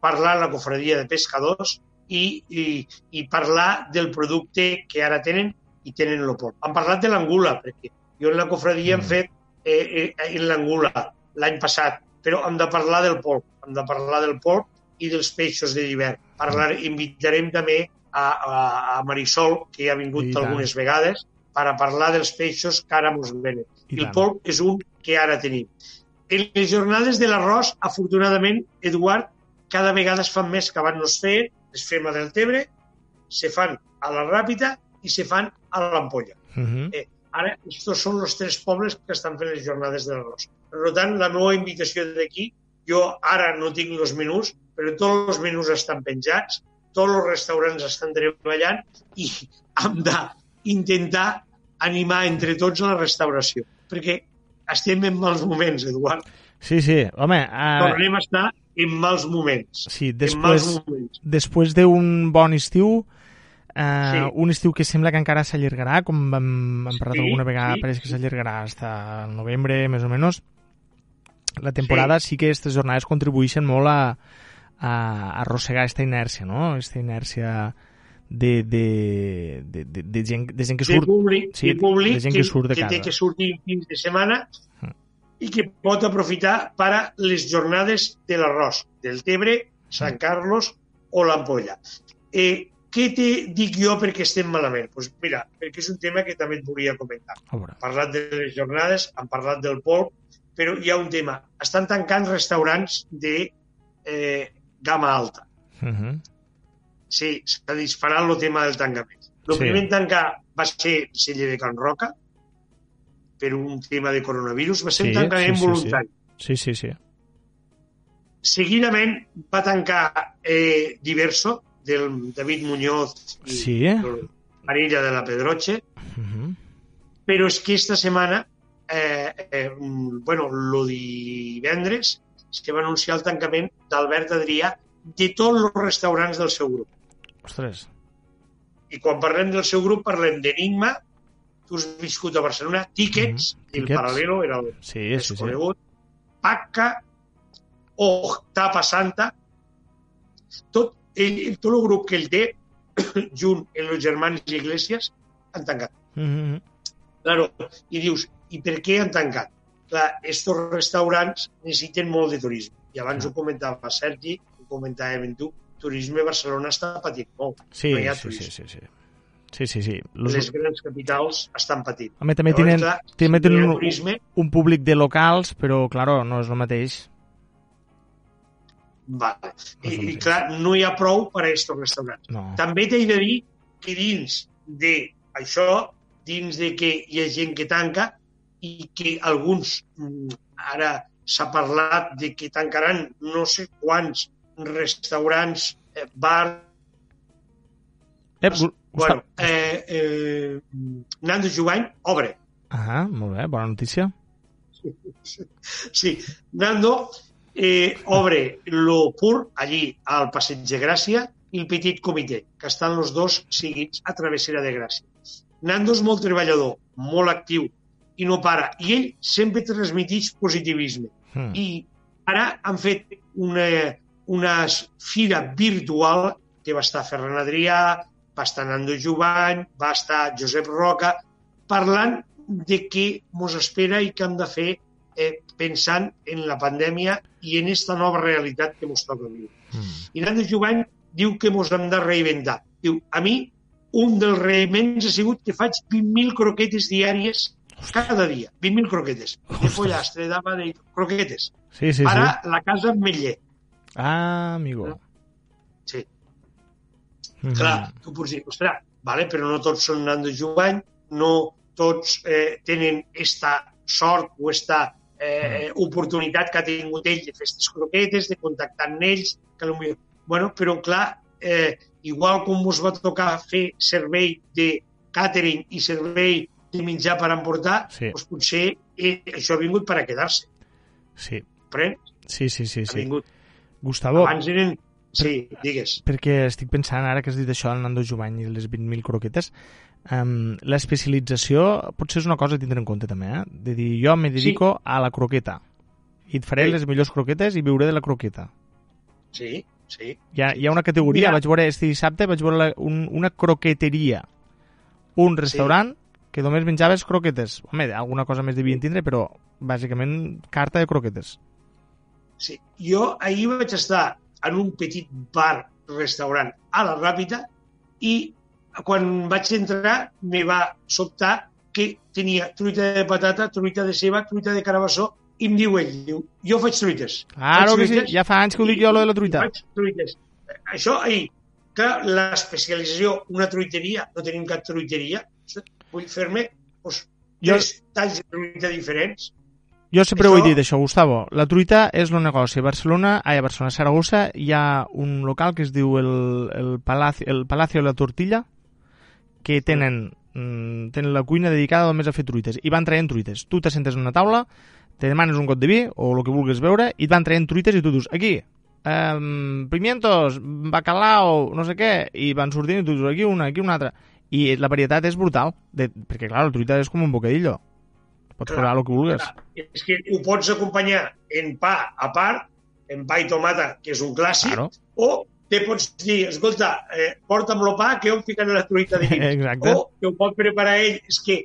parlar a la cofradia de pescadors i, i, i parlar del producte que ara tenen i tenen el port. Han parlat de l'angula, perquè jo en la cofradia -huh. hem fet eh, eh, en l'angula l'any passat, però hem de parlar del polp, hem de parlar del polp i dels peixos de l'hivern. Parlar, mhm. invitarem també a, a, a Marisol, que ha vingut algunes vegades, per a parlar dels peixos que ara ens venen. I el polp és un que ara tenim. En les jornades de l'arròs, afortunadament, Eduard, cada vegada es fan més que abans no es feien, es fem a Deltebre, se fan a la Ràpita i se fan a l'Ampolla. Uh mhm. -huh. eh, ara, aquests són els tres pobles que estan fent les jornades de l'arròs. Per tant, la meva invitació d'aquí, jo ara no tinc els menús, però tots els menús estan penjats, tots els restaurants estan treballant i hem d'intentar animar entre tots la restauració perquè estem en mals moments, Eduard. Sí, sí, home... Uh... Tornem a estar en mals moments. Sí, després, moments. després d'un bon estiu, eh, Sí. un estiu que sembla que encara s'allargarà, com vam, hem parlat Sí, alguna vegada, sí, pareix que sí. s'allargarà fins al novembre, més o menys. La temporada sí, que aquestes jornades contribueixen molt a, a arrossegar aquesta inèrcia, no? Aquesta inèrcia de, de, de, de, de, gent, de gent que de surt... públic, sí, de públic de gent que surt de que té casa. que sortir fins de setmana. I que pot aprofitar per a les jornades de l'arròs, del Tebre. Sant Carlos o l'Ampolla. Eh, què te dic jo perquè estem malament? Pues mira, perquè és un tema que també et volia comentar. Hem parlat de les jornades, hem parlat del polp, però hi ha un tema. Estan tancant restaurants de eh, gamma alta. Uh -huh. Sí, s'ha disparat el tema del tancament. El Sí. primer tancar va ser Celler de Can Roca, per un tema de coronavirus, va ser Sí, un tancament sí, sí, voluntari. Sí, sí, sí. Seguidament va tancar eh, Diverso, del David Muñoz i Sí. el parella de la Pedroche, Uh -huh. però és que esta setmana, eh, eh, bueno, lo divendres, es que va anunciar el tancament d'Albert Adrià de tots els restaurants del seu grup. Ostres. I quan parlem del seu grup parlem d'Enigma, has viscut a Barcelona, Tickets, Mhm, el Tickets. Paralelo era el Sí, més sí, sí. conegut, Pacca o Tapa Santa, tot, ell, tot el grup que ell té, junt amb els germans Iglesias, han tancat. Uh -huh. Claro, i dius, i per què han tancat? Clar, estos restaurants necessiten molt de turisme. I abans ho comentava Sergi, ho comentàvem tu, turisme Barcelona està patint molt. Sí, no hi ha sí, turisme. sí, sí, sí. Sí, sí, sí. Los... Les grans capitals estan patint. Home, també Llavors, tenen, clar, també tenen un, turisme, un públic de locals, però, claro, no és el mateix. vale. I, No I clar, no hi ha prou per a aquests restaurants. No. També t'he de dir que dins de això, dins de que hi ha gent que tanca i que alguns, mm, ara s'ha parlat de que tancaran no sé quants restaurants, eh, bars... Ep, Bueno, eh, eh, Nando Jubany obre. Ah, molt bé, bona notícia. Sí, Nando eh, obre lo pur allí al Passeig de Gràcia i el Petit Comitè, que estan els dos seguits a Travessera de Gràcia. Nando és molt treballador, molt actiu i no para. I ell sempre transmiteix positivisme. Hmm. I ara han fet una, una fira virtual que va estar Ferran Adrià, va estar Nando Jubany, va estar Josep Roca, parlant de què mos espera i què hem de fer eh, pensant en la pandèmia i en esta nova realitat que mos toca viure. Hmm. I Nando Jubany diu que mos hem de reinventar. Diu, a mi, un dels reinvents ha sigut que faig 20.000 croquetes diàries cada dia. 20.000 croquetes. De pollastre, dama de croquetes. Sí, sí, Ara sí. la casa Meller. Ah, amigo. Mhm. Clar, tu pots dir, ostres, vale, però no tots són Nando Jubany, no tots eh, tenen esta sort o esta eh, oportunitat que ha tingut ell de fer aquestes croquetes, de contactar amb ells, que potser... Bueno, però clar, eh, igual com us va tocar fer servei de catering i servei de menjar per emportar, Sí. doncs potser eh, això ha vingut per a quedar-se. Sí, Comprèn? sí, sí, sí. Ha sí. vingut. Gustavo, Abans eren... Sí, digues. perquè estic pensant, ara que has dit això, el Nando Jubany i les 20.000 croquetes, um, l'especialització potser és una cosa a tindre en compte també, eh? De dir, jo me dedico a la croqueta i et faré Sí. les millors croquetes i viuré de la croqueta. Sí, sí. Hi ha, hi ha una categoria, Mira. vaig veure este dissabte, vaig veure la, un, una croqueteria, un restaurant que només menjaves croquetes. Home, alguna cosa més devien tindre, però bàsicament carta de croquetes. Sí. Jo ahir vaig estar en un petit bar-restaurant a la Ràpita i quan vaig entrar me va sobtar que tenia truita de patata, truita de ceba, truita de carabassó i em diu ell, diu, jo faig truites. Claro Faig que sí, truites ja fa anys que ho dic jo, lo de la truita. Faig truites. Això ahir, que l'especialització, una truiteria, no tenim cap truiteria, vull fer-me doncs, Jo- tres talls de truita diferents. Jo sempre Això- ho he dit, això, Gustavo. La truita és el negoci. A Barcelona, ai, a Barcelona, a Saragossa, hi ha un local que es diu el, el, Palacio, el Palacio de la Tortilla, que tenen, mm, tenen la cuina dedicada només a fer truites. I van traient truites. Tu t'assentes en una taula, te demanes un got de vi, o el que vulguis beure, i et van traient truites i tu dius, aquí, um, pimientos, bacalao, no sé què, i van sortint i tu dius aquí una, aquí una altra. I la varietat és brutal, de, perquè clar, la truita és com un bocadillo. Pots clar, posar el que vulguis. Clar, és que ho pots acompanyar en pa a part, en pa i tomata, que és un clàssic, claro. o te pots dir, escolta, eh, porta'm el pa que jo em ficaré la truita de dins. Exacte. O que ho pot preparar ell. És que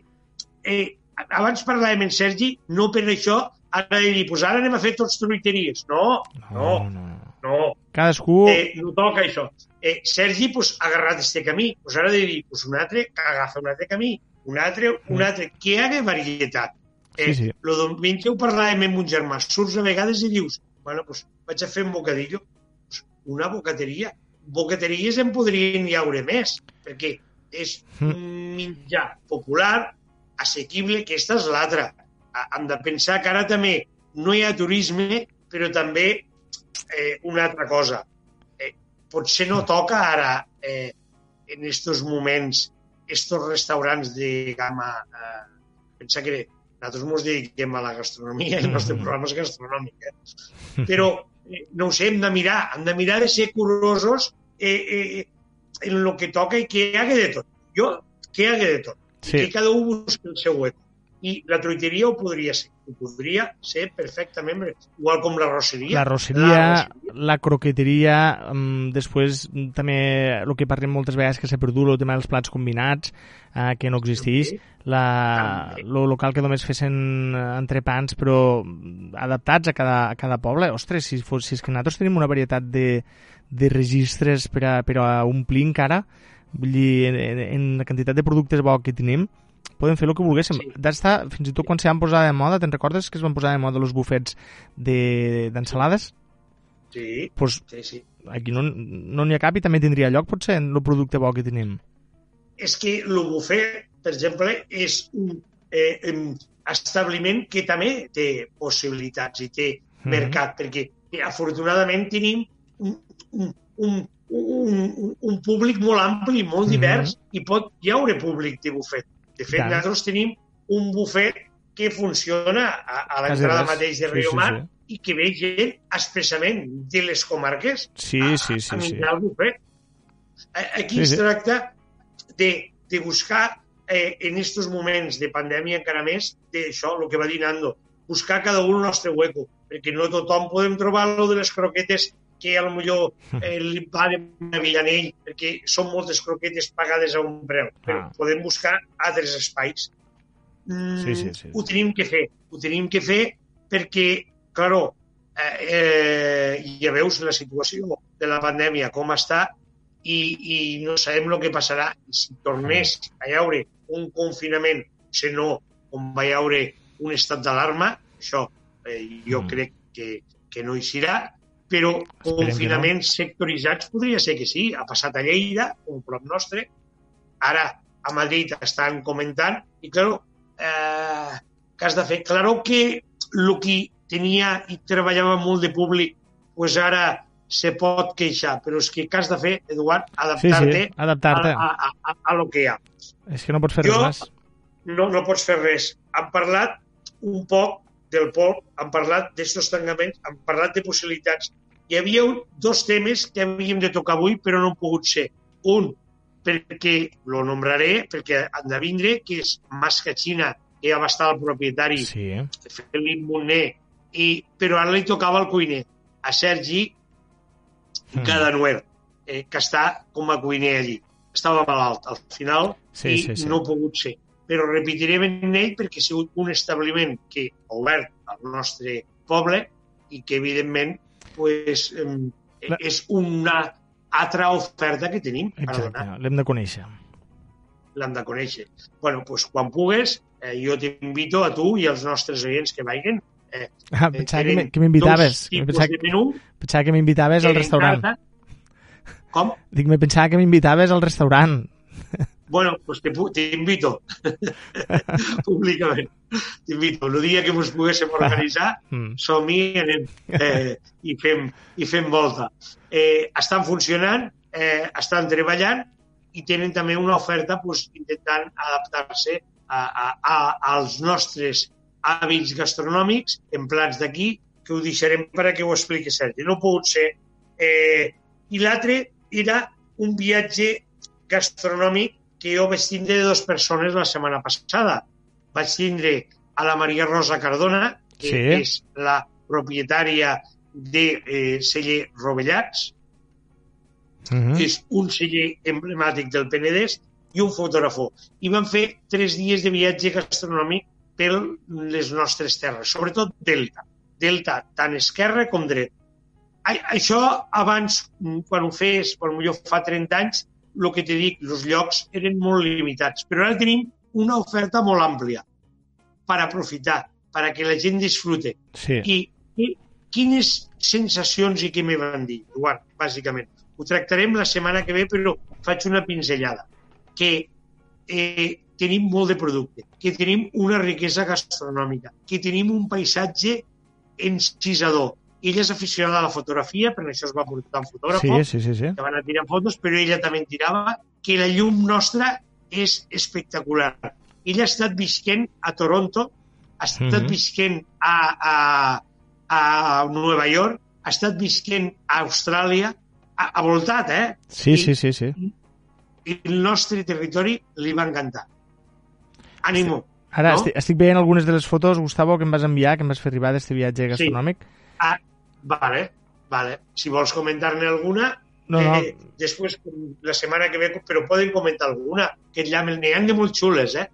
eh, abans parlàvem en Sergi, no per això ara de dir, pues ara anem a fer tots truiteries. No, no, no. no. Cadascú... Eh, no toca això. Eh, Sergi pues, ha agarrat este camí. Pues ara de dir, pues un altre que agafa un altre camí, un altre, un altre, que hi hagués varietat. Eh, sí, sí. Lo diumenge ho parlàvem amb un germà. Surts a vegades i dius, bueno, pues vaig a fer un bocadillo. Pues una bocateria. Bocateries en podrien hi haure més, perquè és un mitjà popular, assequible, que aquesta és l'altra hem de pensar que ara també no hi ha turisme, però també eh, una altra cosa. Eh, potser no toca ara, eh, en aquests moments, estos restaurants de gamma... Eh, pensa que nosaltres ens dediquem a la gastronomia, el nostre mm-hmm. programa és gastronòmic, eh? però eh, no ho sé, hem de mirar, hem de mirar de ser curosos eh, eh, en el que toca i que hi hagi de tot. Jo, que hi hagi de tot. Sí. que cada un busqui el seu hueco i la truiteria ho podria ser. Ho podria ser perfectament, igual com la rosseria. La rosseria, la, la croqueteria, um, després també el que parlem moltes vegades que s'ha perdut, el tema dels plats combinats, uh, que no existeix, sí. La, lo local que només fessin entrepans però adaptats a cada, a cada poble. Ostres, si, fos, si és que nosaltres tenim una varietat de, de registres per a, per a omplir encara, vull dir, en, en la quantitat de productes bo que tenim, podem fer el que volguéssim. Sí. D'estar, fins i tot quan se van posar de moda, te'n recordes que es van posar de moda els bufets d'ensalades? De, sí, pues, sí, sí. Aquí no n'hi no ha cap i també tindria lloc, potser, en el producte bo que tenim. És que el bufet, per exemple, és un eh, establiment que també té possibilitats i té mm -hmm. mercat, perquè afortunadament tenim un, un, un, un, un públic molt ampli, molt mhm. divers, mm -hmm. i pot hi haure públic de bufet. De fet, Tant. nosaltres tenim un bufet que funciona a, a l'entrada mateix de Riomar sí, sí, sí. i que ve gent expressament de les comarques sí, sí, sí, a, a sí. el bufet. Aquí sí, es tracta de, de buscar eh, en aquests moments de pandèmia encara més, d'això, el que va dir Nando, buscar cada un el nostre hueco, perquè no tothom podem trobar lo de les croquetes que a lo millor eh, li va de Villanell, perquè són moltes croquetes pagades a un preu, però ah. podem buscar altres espais. Mm, sí, sí, sí. Ho tenim que fer, ho tenim que fer perquè, claro, eh, eh, ja veus la situació de la pandèmia, com està, i, i no sabem el que passarà. Si tornés a haure un confinament, si no, com va haure un estat d'alarma, això eh, jo mm. crec que, que no hi serà, però confinaments no. sectoritzats podria ser que sí. Ha passat a Lleida, un prop nostre, ara a Madrid estan comentant, i claro, eh, que has de fer? Claro que el que tenia i treballava molt de públic, pues ara se pot queixar, però és que què has de fer, Eduard? Adaptar-te sí, sí, adaptar a, a, a, a, lo que hi ha. És que no pots fer jo, res més. No, no pots fer res. Hem parlat un poc del Pol, han parlat d'aquests tancaments, han parlat de possibilitats. Hi havia dos temes que havíem de tocar avui, però no han pogut ser. Un, perquè lo nombraré, perquè han de vindre, que és Mascachina, que ja va estar el propietari, sí. Felip Montner, i, però ara li tocava el cuiner, a Sergi mm. Cadanuer, eh, que està com a cuiner allí. Estava malalt al final sí, i sí, sí. no ha pogut ser però repetirem en ell perquè ha sigut un establiment que ha obert al nostre poble i que, evidentment, pues, eh, és una altra oferta que tenim per Exacte, l'hem de conèixer. L'hem de conèixer. bueno, pues, quan pugues, eh, jo t'invito a tu i als nostres oients que vagin. Eh, ah, pensava que m'invitaves. Pensava, pensava que m'invitaves al restaurant. Carta. Com? Dic, me pensava que m'invitaves al restaurant. Bueno, pues te, te invito públicament. T'invito. El dia que ens poguéssim organitzar, mm. som-hi eh, i, fem, i fem volta. Eh, estan funcionant, eh, estan treballant i tenen també una oferta pues, intentant adaptar-se a, a, a, als nostres hàbits gastronòmics en plats d'aquí que ho deixarem per a que ho expliqui Sergi. No ha pogut ser Eh, I l'altre era un viatge gastronòmic que jo vaig tindre de dues persones la setmana passada. Vaig tindre a la Maria Rosa Cardona, que Sí. és la propietària de eh, celler Rovellats, Mhm. que és un celler emblemàtic del Penedès, i un fotògrafo. I vam fer tres dies de viatge gastronòmic per les nostres terres, sobretot Delta. Delta, tant esquerra com dret. Això abans, mm, quan ho fes, quan millor fa 30 anys, el que te dic, els llocs eren molt limitats, però ara tenim una oferta molt àmplia per aprofitar, per a que la gent disfrute. Sí. I, i quines sensacions i què me van dir? Eduard, bàsicament. Ho tractarem la setmana que ve, però faig una pinzellada. Que eh, tenim molt de producte, que tenim una riquesa gastronòmica, que tenim un paisatge encisador. Ella és aficionada a la fotografia, per això es va portar un fotògraf, Sí, sí, sí, sí. que van a tirar fotos, però ella també en tirava, que la llum nostra és espectacular. Ella ha estat visquent a Toronto, ha estat Mhm. visquent a, a, a Nova York, ha estat visquent a Austràlia, ha, ha voltat, eh? Sí, sí, sí, sí. I el nostre territori li va encantar. Ànimo. Ara No? estic, estic veient algunes de les fotos, Gustavo, que em vas enviar, que em vas fer arribar d'aquest viatge gastronòmic. Ah, vale, vale. Si vols comentar-ne alguna, No, no, eh, després, la setmana que ve, però poden comentar alguna, que n'hi ha, de molt xules, eh?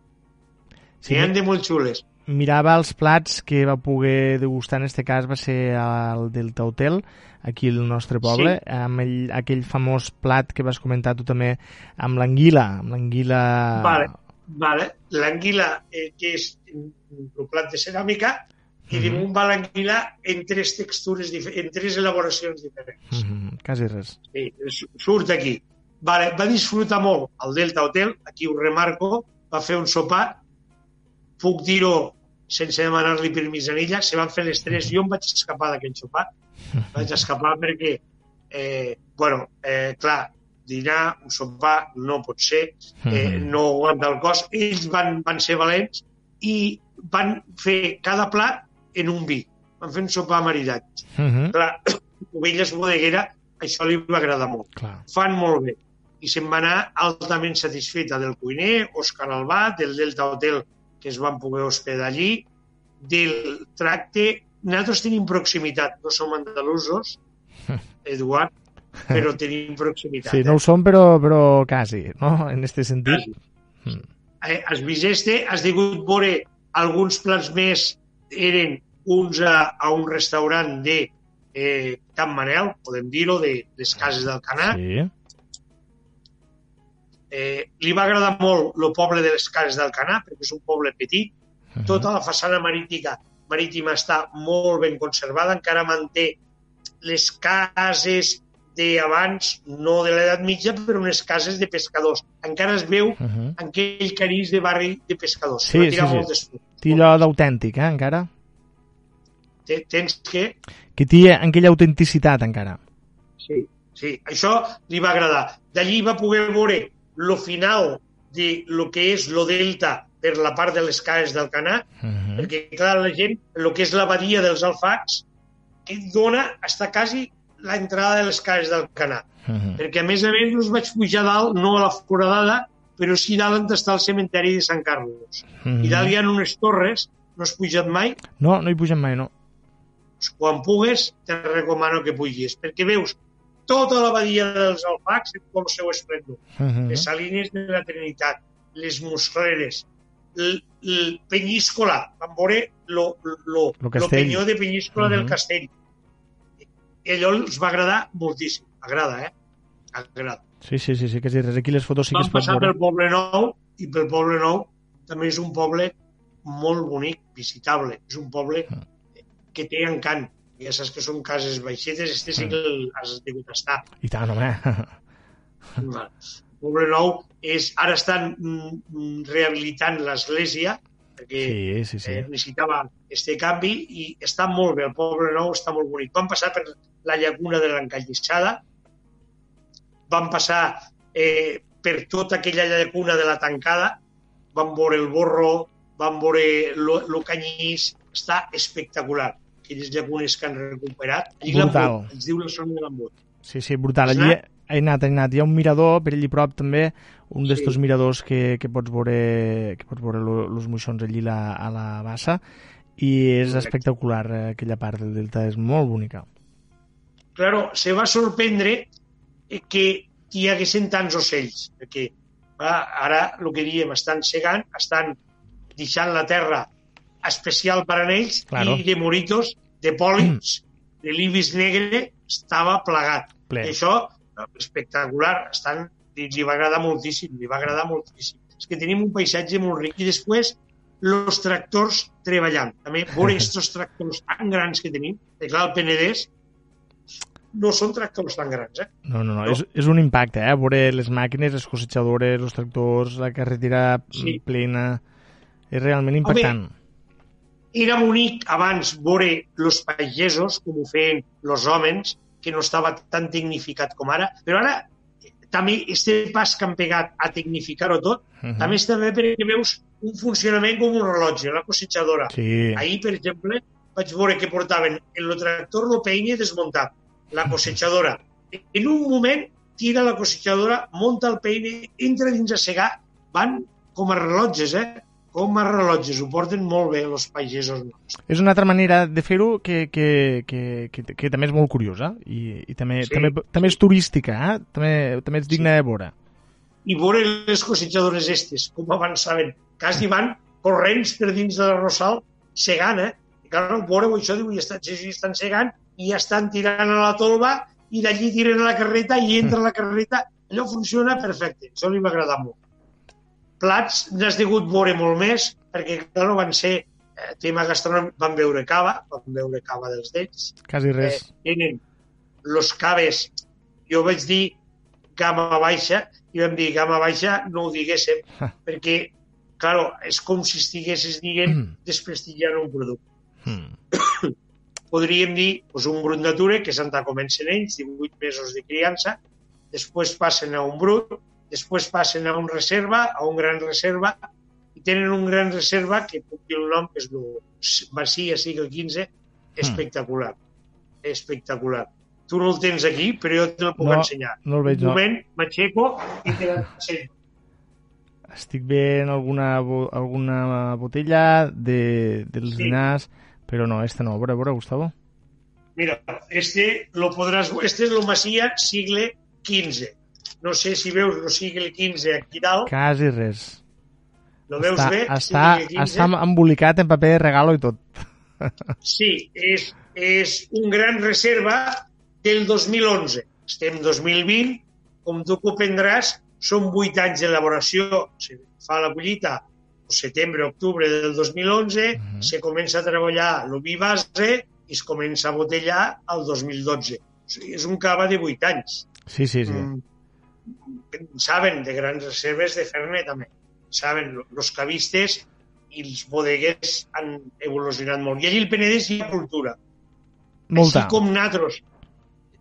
sí, N'hi ha de molt xules. mirava els plats que va poder degustar, en este cas va ser al Delta Hotel, aquí al nostre poble, sí. amb ell, aquell famós plat que vas comentar tu també, amb l'anguila, amb l'anguila... Vale. Vale. L'anguila, eh, que és el plat de ceràmica, i Mhm. damunt va l'anguila en tres textures, en tres elaboracions diferents. Mm -hmm, quasi res. Sí, su- surt aquí. Vale, va disfrutar molt al Delta Hotel, aquí ho remarco, va fer un sopar, puc dir-ho sense demanar-li permís a ella, se van fer les tres, jo em vaig escapar d'aquell sopar, vaig escapar perquè, eh, bueno, eh, clar, dinar, un sopar, no pot ser, eh, Mhm. no aguanta el cos. Ells van, van ser valents i van fer cada plat en un vi. Van fer un sopar maridat. Mm -hmm. Clar, Ovelles Bodeguera, això li va agradar molt. Clar. Fan molt bé. I se'n va anar altament satisfeta del cuiner, Òscar Albà, del Delta Hotel, que es van poder hospedar allí, del tracte... Nosaltres tenim proximitat, no som andalusos, Eduard, però tenim proximitat. Sí, no ho som, però, però quasi, no?, en este sentit. Quasi. eh, has vist este, has degut veure alguns plats més eren uns a, a un restaurant de eh, Can Manel, podem dir-ho, de les cases del Canà. Sí. Eh, li va agradar molt el poble de les cases del Canà, perquè és un poble petit. Mhm. Tota la façana marítima, marítima està molt ben conservada, encara manté les cases d'abans, no de l'edat mitja, però unes cases de pescadors. Encara es veu Uh -huh. aquell cariç de barri de pescadors. Sí, sí, sí. Té allò d'autèntic, eh, encara. Te- Tens que... Que té aquella autenticitat, encara. Sí, sí, això li va agradar. D'allí va poder veure lo final de lo que és lo delta per la part de les caes del Canà, Uh -huh. perquè, clar, la gent, el que és la badia dels alfacs, que dona està quasi l'entrada de les caes del Canà. Uh -huh. Perquè, a més a més, us vaig pujar dalt, no a la foradada, però sí dalt on està el cementeri de Sant Carlos. I dalt hi ha unes torres, no has pujat mai, No, no hi pugem mai, no. doncs quan pugues te recomano que pugis, perquè veus tota la badia dels alfacs en tot el seu esplendor. Uh -huh. Les salines de la Trinitat, les muscleres, el, el Penyíscola, vam veure lo, lo, Lo lo castell. penyó de Penyíscola uh -huh. Mhm. del castell. I allò els va agradar moltíssim. Agrada, eh? Agrada. Sí, sí, sí, sí, que res. Aquí les fotos sí que es passar veure. pel Poble Nou i pel Poble Nou també és un poble molt bonic, visitable. És un poble Ah. que té encant. Ja saps que són cases baixetes, este sí que el has degut estar. I tant, home. Poble Nou és... Ara estan mm, mm, rehabilitant l'església perquè Sí, sí, sí. eh, necessitava este canvi i està molt bé, el Poble Nou està molt bonic. Vam passar per la llacuna de l'Encallissada, vam passar eh, per tota aquella llacuna de la tancada, vam veure el borro, vam veure el canyís, està espectacular. Aquelles llacunes que han recuperat. Allí Brutal. es diu la zona de l'embut. Sí, sí, brutal. Allí he anat, he anat. Hi ha un mirador per allí prop també, un d'estos sí. miradors que, que pots veure que pots veure els moixons allí la, a la bassa i és espectacular eh, aquella part del delta, és molt bonica. Claro, se va sorprendre que hi haguessin tants ocells, perquè va, ara el que diem, estan segant, estan deixant la terra especial per a ells claro. i de moritos, de pòlits, mm. de l'ibis negre, estava plegat. Ple. I això, espectacular, estan, li va agradar moltíssim, li va agradar moltíssim. És que tenim un paisatge molt ric i després els tractors treballant. També veure aquests tractors tan grans que tenim, que clar, el Penedès no són tractors tan grans, eh? No, no, no, no. És, és un impacte, eh? Veure les màquines, les cosechadores, els tractors, la carretera sí. plena... És realment impactant. Home, era bonic abans veure els pagesos, com ho feien els homes, que no estava tan tecnificat com ara, però ara també este pas que han pegat a tecnificar-ho tot, uh -huh. també està bé perquè veus un funcionament com un rellotge, la cosechadora. Sí. Ahir, per exemple, vaig veure que portaven el tractor lo peine desmuntat, la cosechadora. En un moment tira la cosechadora, munta el peine, entra dins a segar, van com a rellotges, eh? com a rellotges, ho porten molt bé els pagesos. És una altra manera de fer-ho que, que, que, que, que també és molt curiosa i, i també, sí. també, també és turística, eh? també, també és digna sí. de veure. I veure les cosechadores estes, com avançaven, quasi van corrents per dins de la Rosal segant, eh? I clar, veureu això, diu, i estan, estan segant i estan tirant a la tolva i d'allí tiren a la carreta i entra a la carreta. Allò funciona perfecte. Això li va agradar molt. Plats n'has degut veure molt més, perquè, clar, van ser eh, tema gastronòmic, van veure cava, van veure cava dels dells. Quasi res. Eh, tenen los caves, jo vaig dir gamma baixa, i vam dir gamma baixa, no ho diguéssim, perquè, clar, és com si estiguessis dient mm. desprestigiant un producte. Mm. Podríem dir doncs, un brut natura, que Santa comencen ells, 18 mesos de criança, després passen a un brut, després passen a un reserva, a un gran reserva, i tenen un gran reserva que puc dir el nom, que és el Masia Siga 15, espectacular. Mm. Espectacular. Tu no el tens aquí, però jo te puc no, ensenyar. No el veig, un moment, no. m'aixeco i te l'ensenyo. Estic veient alguna, alguna botella de, dels sí. dinars però no, este no. A veure, a veure, Gustavo. Mira, este lo podràs... Este és el Masia sigle 15. No sé si veus el sigle 15 aquí dalt. Quasi res. Lo veus està, bé? Està, està embolicat en paper de regalo i tot. Sí, és, és un gran reserva del 2011. Estem 2020, com tu comprendràs, són 8 anys d'elaboració. Se fa la collita setembre, octubre del 2011, uh -huh. se comença a treballar l'oví base i es comença a botellar al 2012. O sigui, és un cava de 8 anys. Sí, sí, sí. Mm, saben de grans reserves de Fernet, també. Saben, els cavistes i els bodeguers han evolucionat molt. I allí el Penedès hi ha cultura. Molta. Així com natros.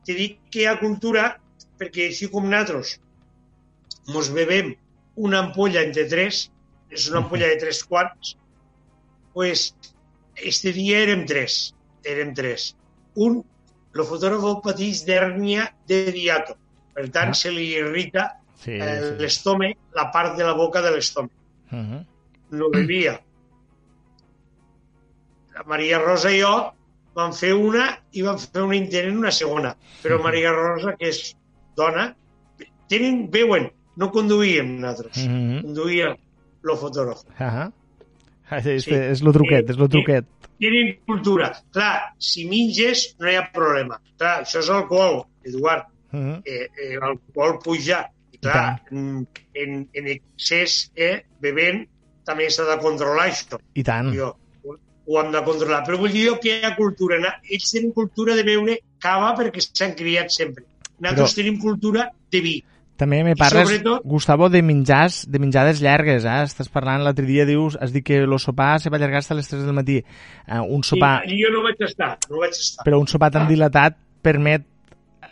Te dic que hi ha cultura perquè així com natros mos bebem una ampolla entre tres, és una ampolla de tres quarts, pues, este dia érem tres, érem tres. Un, el fotògraf pateix d'hèrnia de diato, per tant, ah. se li irrita sí, eh, sí. l'estómac, la part de la boca de l'estómac. Uh -huh. No bevia. La Maria Rosa i jo vam fer una i vam fer un intent en una segona. Però Maria Rosa, que és dona, tenen, veuen, no conduïem nosaltres. Uh -huh. Conduïa lo fotògraf. Uh -huh. Este sí. és lo truquet, eh, és lo truquet. Tenen cultura. Clar, si minges no hi ha problema. Clar, això és alcohol, Eduard. Uh -huh. eh, eh, l'alcohol puja. I clar, I en, en, en excés, eh, bevent, també s'ha de controlar això. I tant. Jo, ho hem de controlar. Però vull dir que hi ha cultura. Ells tenen cultura de beure cava perquè s'han criat sempre. Nosaltres Però... tenim cultura de vi. També me parles, sobretot... Gustavo, de menjars, de menjades llargues, eh? Estàs parlant, l'altre dia dius, has dit que el sopar se va allargar fins a les 3 del matí. Uh, un sopar... Sí, jo no vaig estar, no vaig estar. Però un sopar tan dilatat permet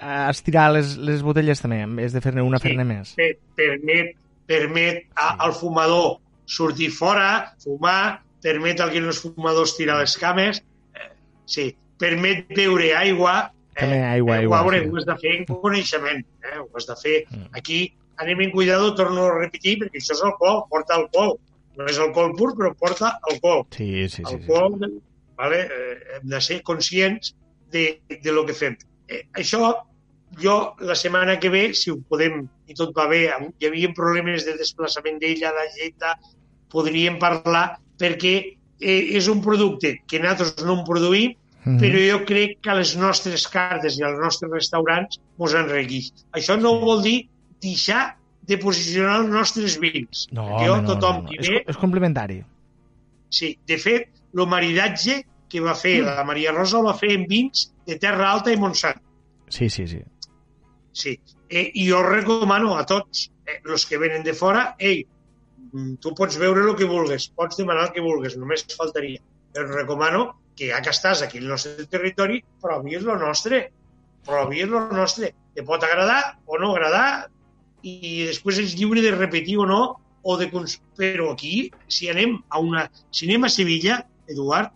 uh, estirar les, les botelles també, és de fer-ne una, sí, fer-ne més. Per, permet, permet a, sí. al fumador sortir fora, fumar, permet al que no és fumador estirar les cames, eh, sí, permet beure aigua, També aigua, eh, aigua. Ho, veure, sí. ho has de fer en coneixement. Eh? Ho has de fer. Mm. Aquí anem en cuidado, torno a repetir, perquè això és alcohol, porta alcohol. No és alcohol pur, però porta alcohol. Sí, sí, sí. sí. alcohol, vale? eh, hem de ser conscients de, de lo que fem. Eh, això, jo, la setmana que ve, si ho podem, i tot va bé, hi havia problemes de desplaçament d'ella, d'agenda, podríem parlar, perquè eh, és un producte que nosaltres no en produïm, Mhm. però jo crec que les nostres cartes i als nostres restaurants ens enriqueix. Això no vol dir deixar de posicionar els nostres vins. No, jo, no, tothom no, no. És, ve, co- és complementari. Sí, de fet, el maridatge que va fer Mm. la Maria Rosa el va fer en vins de Terra Alta i Montsant. Sí, sí, sí. Sí. Eh, I jo recomano a tots eh, els que venen de fora, ei, mm, tu pots veure el que vulgues, pots demanar el que vulgues, només faltaria. Però recomano que ja que estàs aquí al nostre territori, provis el nostre. Provis el nostre. Te pot agradar o no agradar i després ets lliure de repetir o no o de cons... però aquí si anem a una si anem a Sevilla Eduard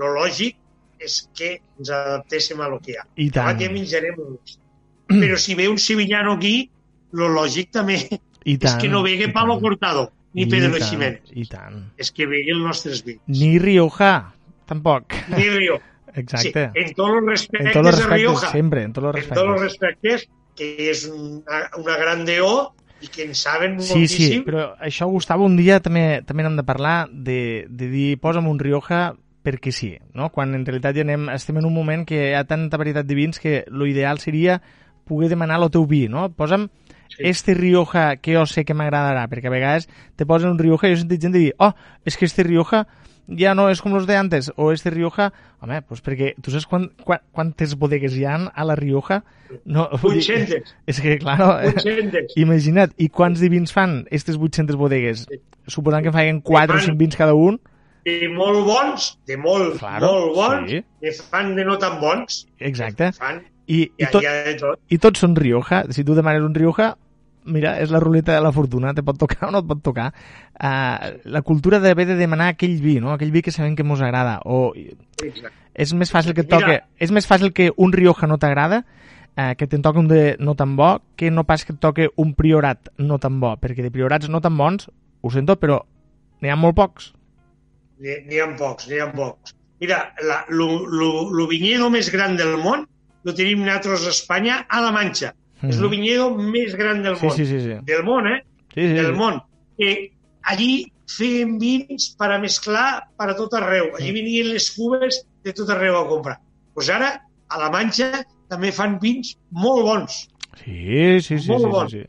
lo lògic és que ens adaptéssim a lo que hi ha I tant. Aquí menjarem uns. Però si ve un sevillano aquí, lo lògic també I és tant. que no vegue Pablo. Cortado ni I Pedro Ximénez. I tant. És que vegue els nostres vins. Ni Rioja, tampoc. Ni Rio. Sí, Exacte. en tots els respectes en tots els respectes, Rioja. sempre, en tots els En tots els respectes. respectes, que és una, una gran deó i que en saben Sí, moltíssim. sí, però això, Gustavo, un dia també també n'hem de parlar de, de dir posa'm un Rioja perquè sí, no? quan en realitat ja anem, estem en un moment que hi ha tanta varietat de vins que lo ideal seria poder demanar el teu vi, no? Posa'm Sí. este Rioja que jo sé que m'agradarà, perquè a vegades te posen un Rioja i jo he sentit gent dir, oh, és que este Rioja ja no és com los de antes, o este Rioja... Home, pues perquè tu saps quan, quan, quantes bodegues hi han a la Rioja? No, vull dir, 800. és que, claro, 800. Imagina't, i quants de vins fan aquestes 800 bodegues? Sí. Suposant que facin 4 o fan- 5 vins cada un? De molt bons, de molt, Claro, molt bons, sí. ne fan de no tan bons. Exacte. Fan, I, i, tot, de tot. I tots són Rioja. Si tu demanes un Rioja, mira, és la ruleta de la fortuna, te pot tocar o no et pot tocar. Uh, la cultura d'haver de demanar aquell vi, no? aquell vi que sabem que mos agrada. O Exacte. és més fàcil que et Mira. toque, és més fàcil que un Rioja no t'agrada eh, que te'n toque un de no tan bo que no pas que et toque un priorat no tan bo, perquè de priorats no tan bons, ho sento, però n'hi ha molt pocs. N'hi ha pocs, n'hi ha pocs. Mira, lo vinyedo més gran del món lo tenim nosaltres a Espanya, a la Manxa. És Mhm. el vinyedo més gran del Sí, món. sí, sí, sí. Del món, eh? sí, sí, Del sí. món. Eh, allí feien vins per a mesclar per a tot arreu. Allí venien les cubes de tot arreu a comprar. Doncs pues ara, a la Manxa, també fan vins molt bons. Sí, sí, sí, Molt sí, bon. sí, sí.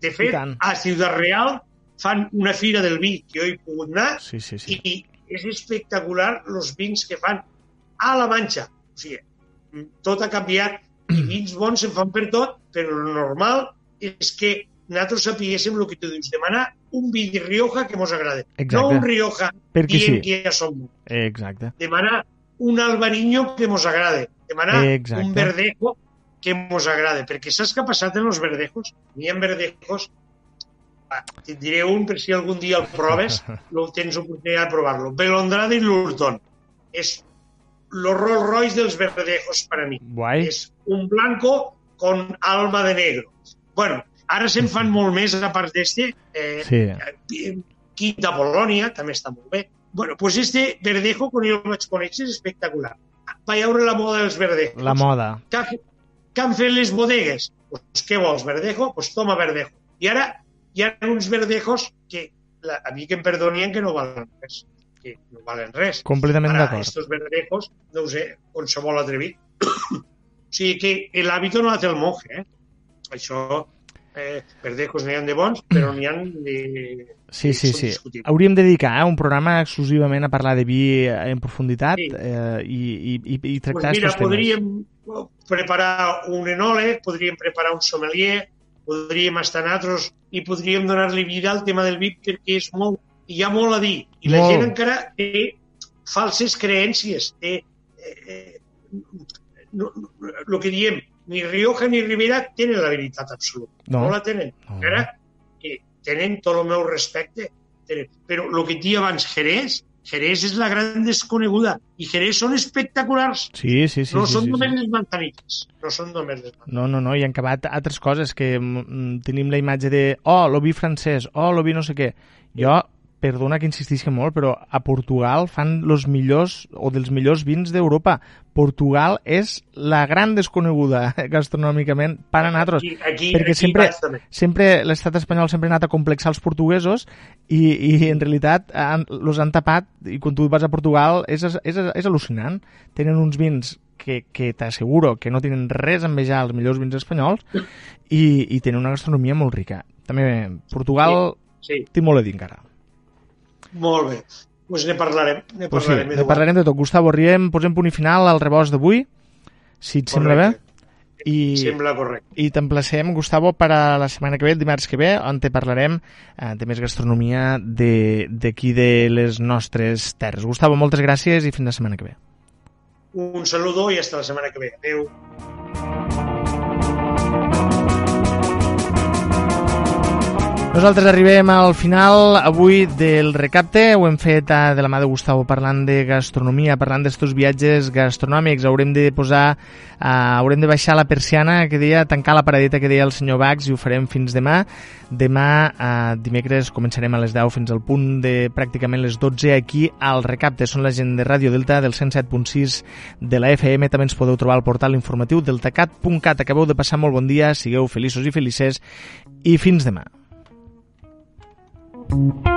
De fet, a Ciutat Real fan una fira del vi que jo he pogut anar Sí, sí, sí. i és espectacular els vins que fan a la Manxa. O sigui, tot ha canviat i vins bons se'n fan per tot, però el normal és que nosaltres sapiguéssim el que tu dius, demanar un vi de Rioja que mos agrada. Exacte. No un Rioja Perquè dient sí. que ja som. Exacte. Demanar un Albariño que mos agrade. Demanar Exacte. un Verdejo que mos agrade. Perquè saps què ha passat en els verdejos? N'hi ha verdejos te'n diré un per si algun dia el proves, no tens oportunitat de provar-lo. Belondrada i l'Urton. És los Rolls Royce dels verdejos per a mi. Guai. És un blanco con alma de negro. Bueno, ara se'n fan molt més a part d'este. Eh, Sí. Quinta Polònia, també està molt bé. Bueno, pues este verdejo, quan jo el vaig conèixer, és espectacular. Va veure la moda dels verdejos. La moda. Què, ha- què han fet les bodegues? Pues, què vols, verdejo? Pues toma verdejo. I ara hi ha uns verdejos que la, a mi que em perdonien que no valen res. Que no valen res. Completament Ara, d'acord. estos verdejos, no ho sé, qualsevol atrevit. Sigui que el hábito no hace el monje, eh? Això, eh, verdejos n'hi ha de bons, però n'hi ha de... Sí, sí, sí. Hauríem de dedicar eh, un programa exclusivament a parlar de vi en profunditat Sí. eh, i, i, i, i Pues tractar mira, aquests temes. podríem preparar un enòleg, podríem preparar un sommelier, podríem estar nosaltres i podríem donar-li vida al tema del vi perquè és molt, hi ha molt a dir. I la Molt. gent encara té falses creències, té eh, eh, no, no, el que diem, ni Rioja ni Ribera tenen la veritat absoluta. No. No, la tenen. No. Encara que tenen tot el meu respecte, tenen. però el que et dia abans Jerez Jerez és la gran desconeguda i Jerez són espectaculars. Sí, sí, sí. no sí, són sí, només sí. les mantaniques. No són només les. No, no, no, i han acabat altres coses, que mm, tenim la imatge de oh, lo vi francès, oh, lo vi no sé què. Jo, perdona que insistisca molt, però a Portugal fan los millors o dels millors vins d'Europa. Portugal és la gran desconeguda gastronòmicament per a nosaltres. Aquí, aquí, perquè aquí sempre, sempre l'estat espanyol sempre ha anat a complexar els portuguesos i, i en realitat han, los han tapat i quan tu vas a Portugal és, és, és al·lucinant. Tenen uns vins que, que t'asseguro que no tenen res a envejar als millors vins espanyols i, i tenen una gastronomia molt rica. També Portugal Sí, té molt a dir encara. Molt bé. Doncs pues ne parlarem. Ne Pues sí, parlarem, ne parlarem de tot. Gustavo, riem, posem punt i final al rebost d'avui, si et sembla bé. Correcte. I, Sembla correcte. i t'emplacem, Gustavo, per a la setmana que ve, el dimarts que ve, on te parlarem eh, de més gastronomia de- d'aquí de, de les nostres terres. Gustavo, moltes gràcies i fins la setmana que ve. Un saludo i hasta la setmana que ve. Adéu. Nosaltres arribem al final avui del recapte, ho hem fet eh, de la mà de Gustavo parlant de gastronomia, parlant d'estos viatges gastronòmics, haurem de posar, eh, haurem de baixar la persiana que deia, tancar la paradeta que deia el senyor Bax i ho farem fins demà. Demà, eh, dimecres, començarem a les 10 fins al punt de pràcticament les 12 aquí al recapte. Són la gent de Ràdio Delta del 107.6 de la FM, també ens podeu trobar al portal informatiu deltacat.cat. Acabeu de passar molt bon dia, sigueu feliços i felices i fins demà. Thank you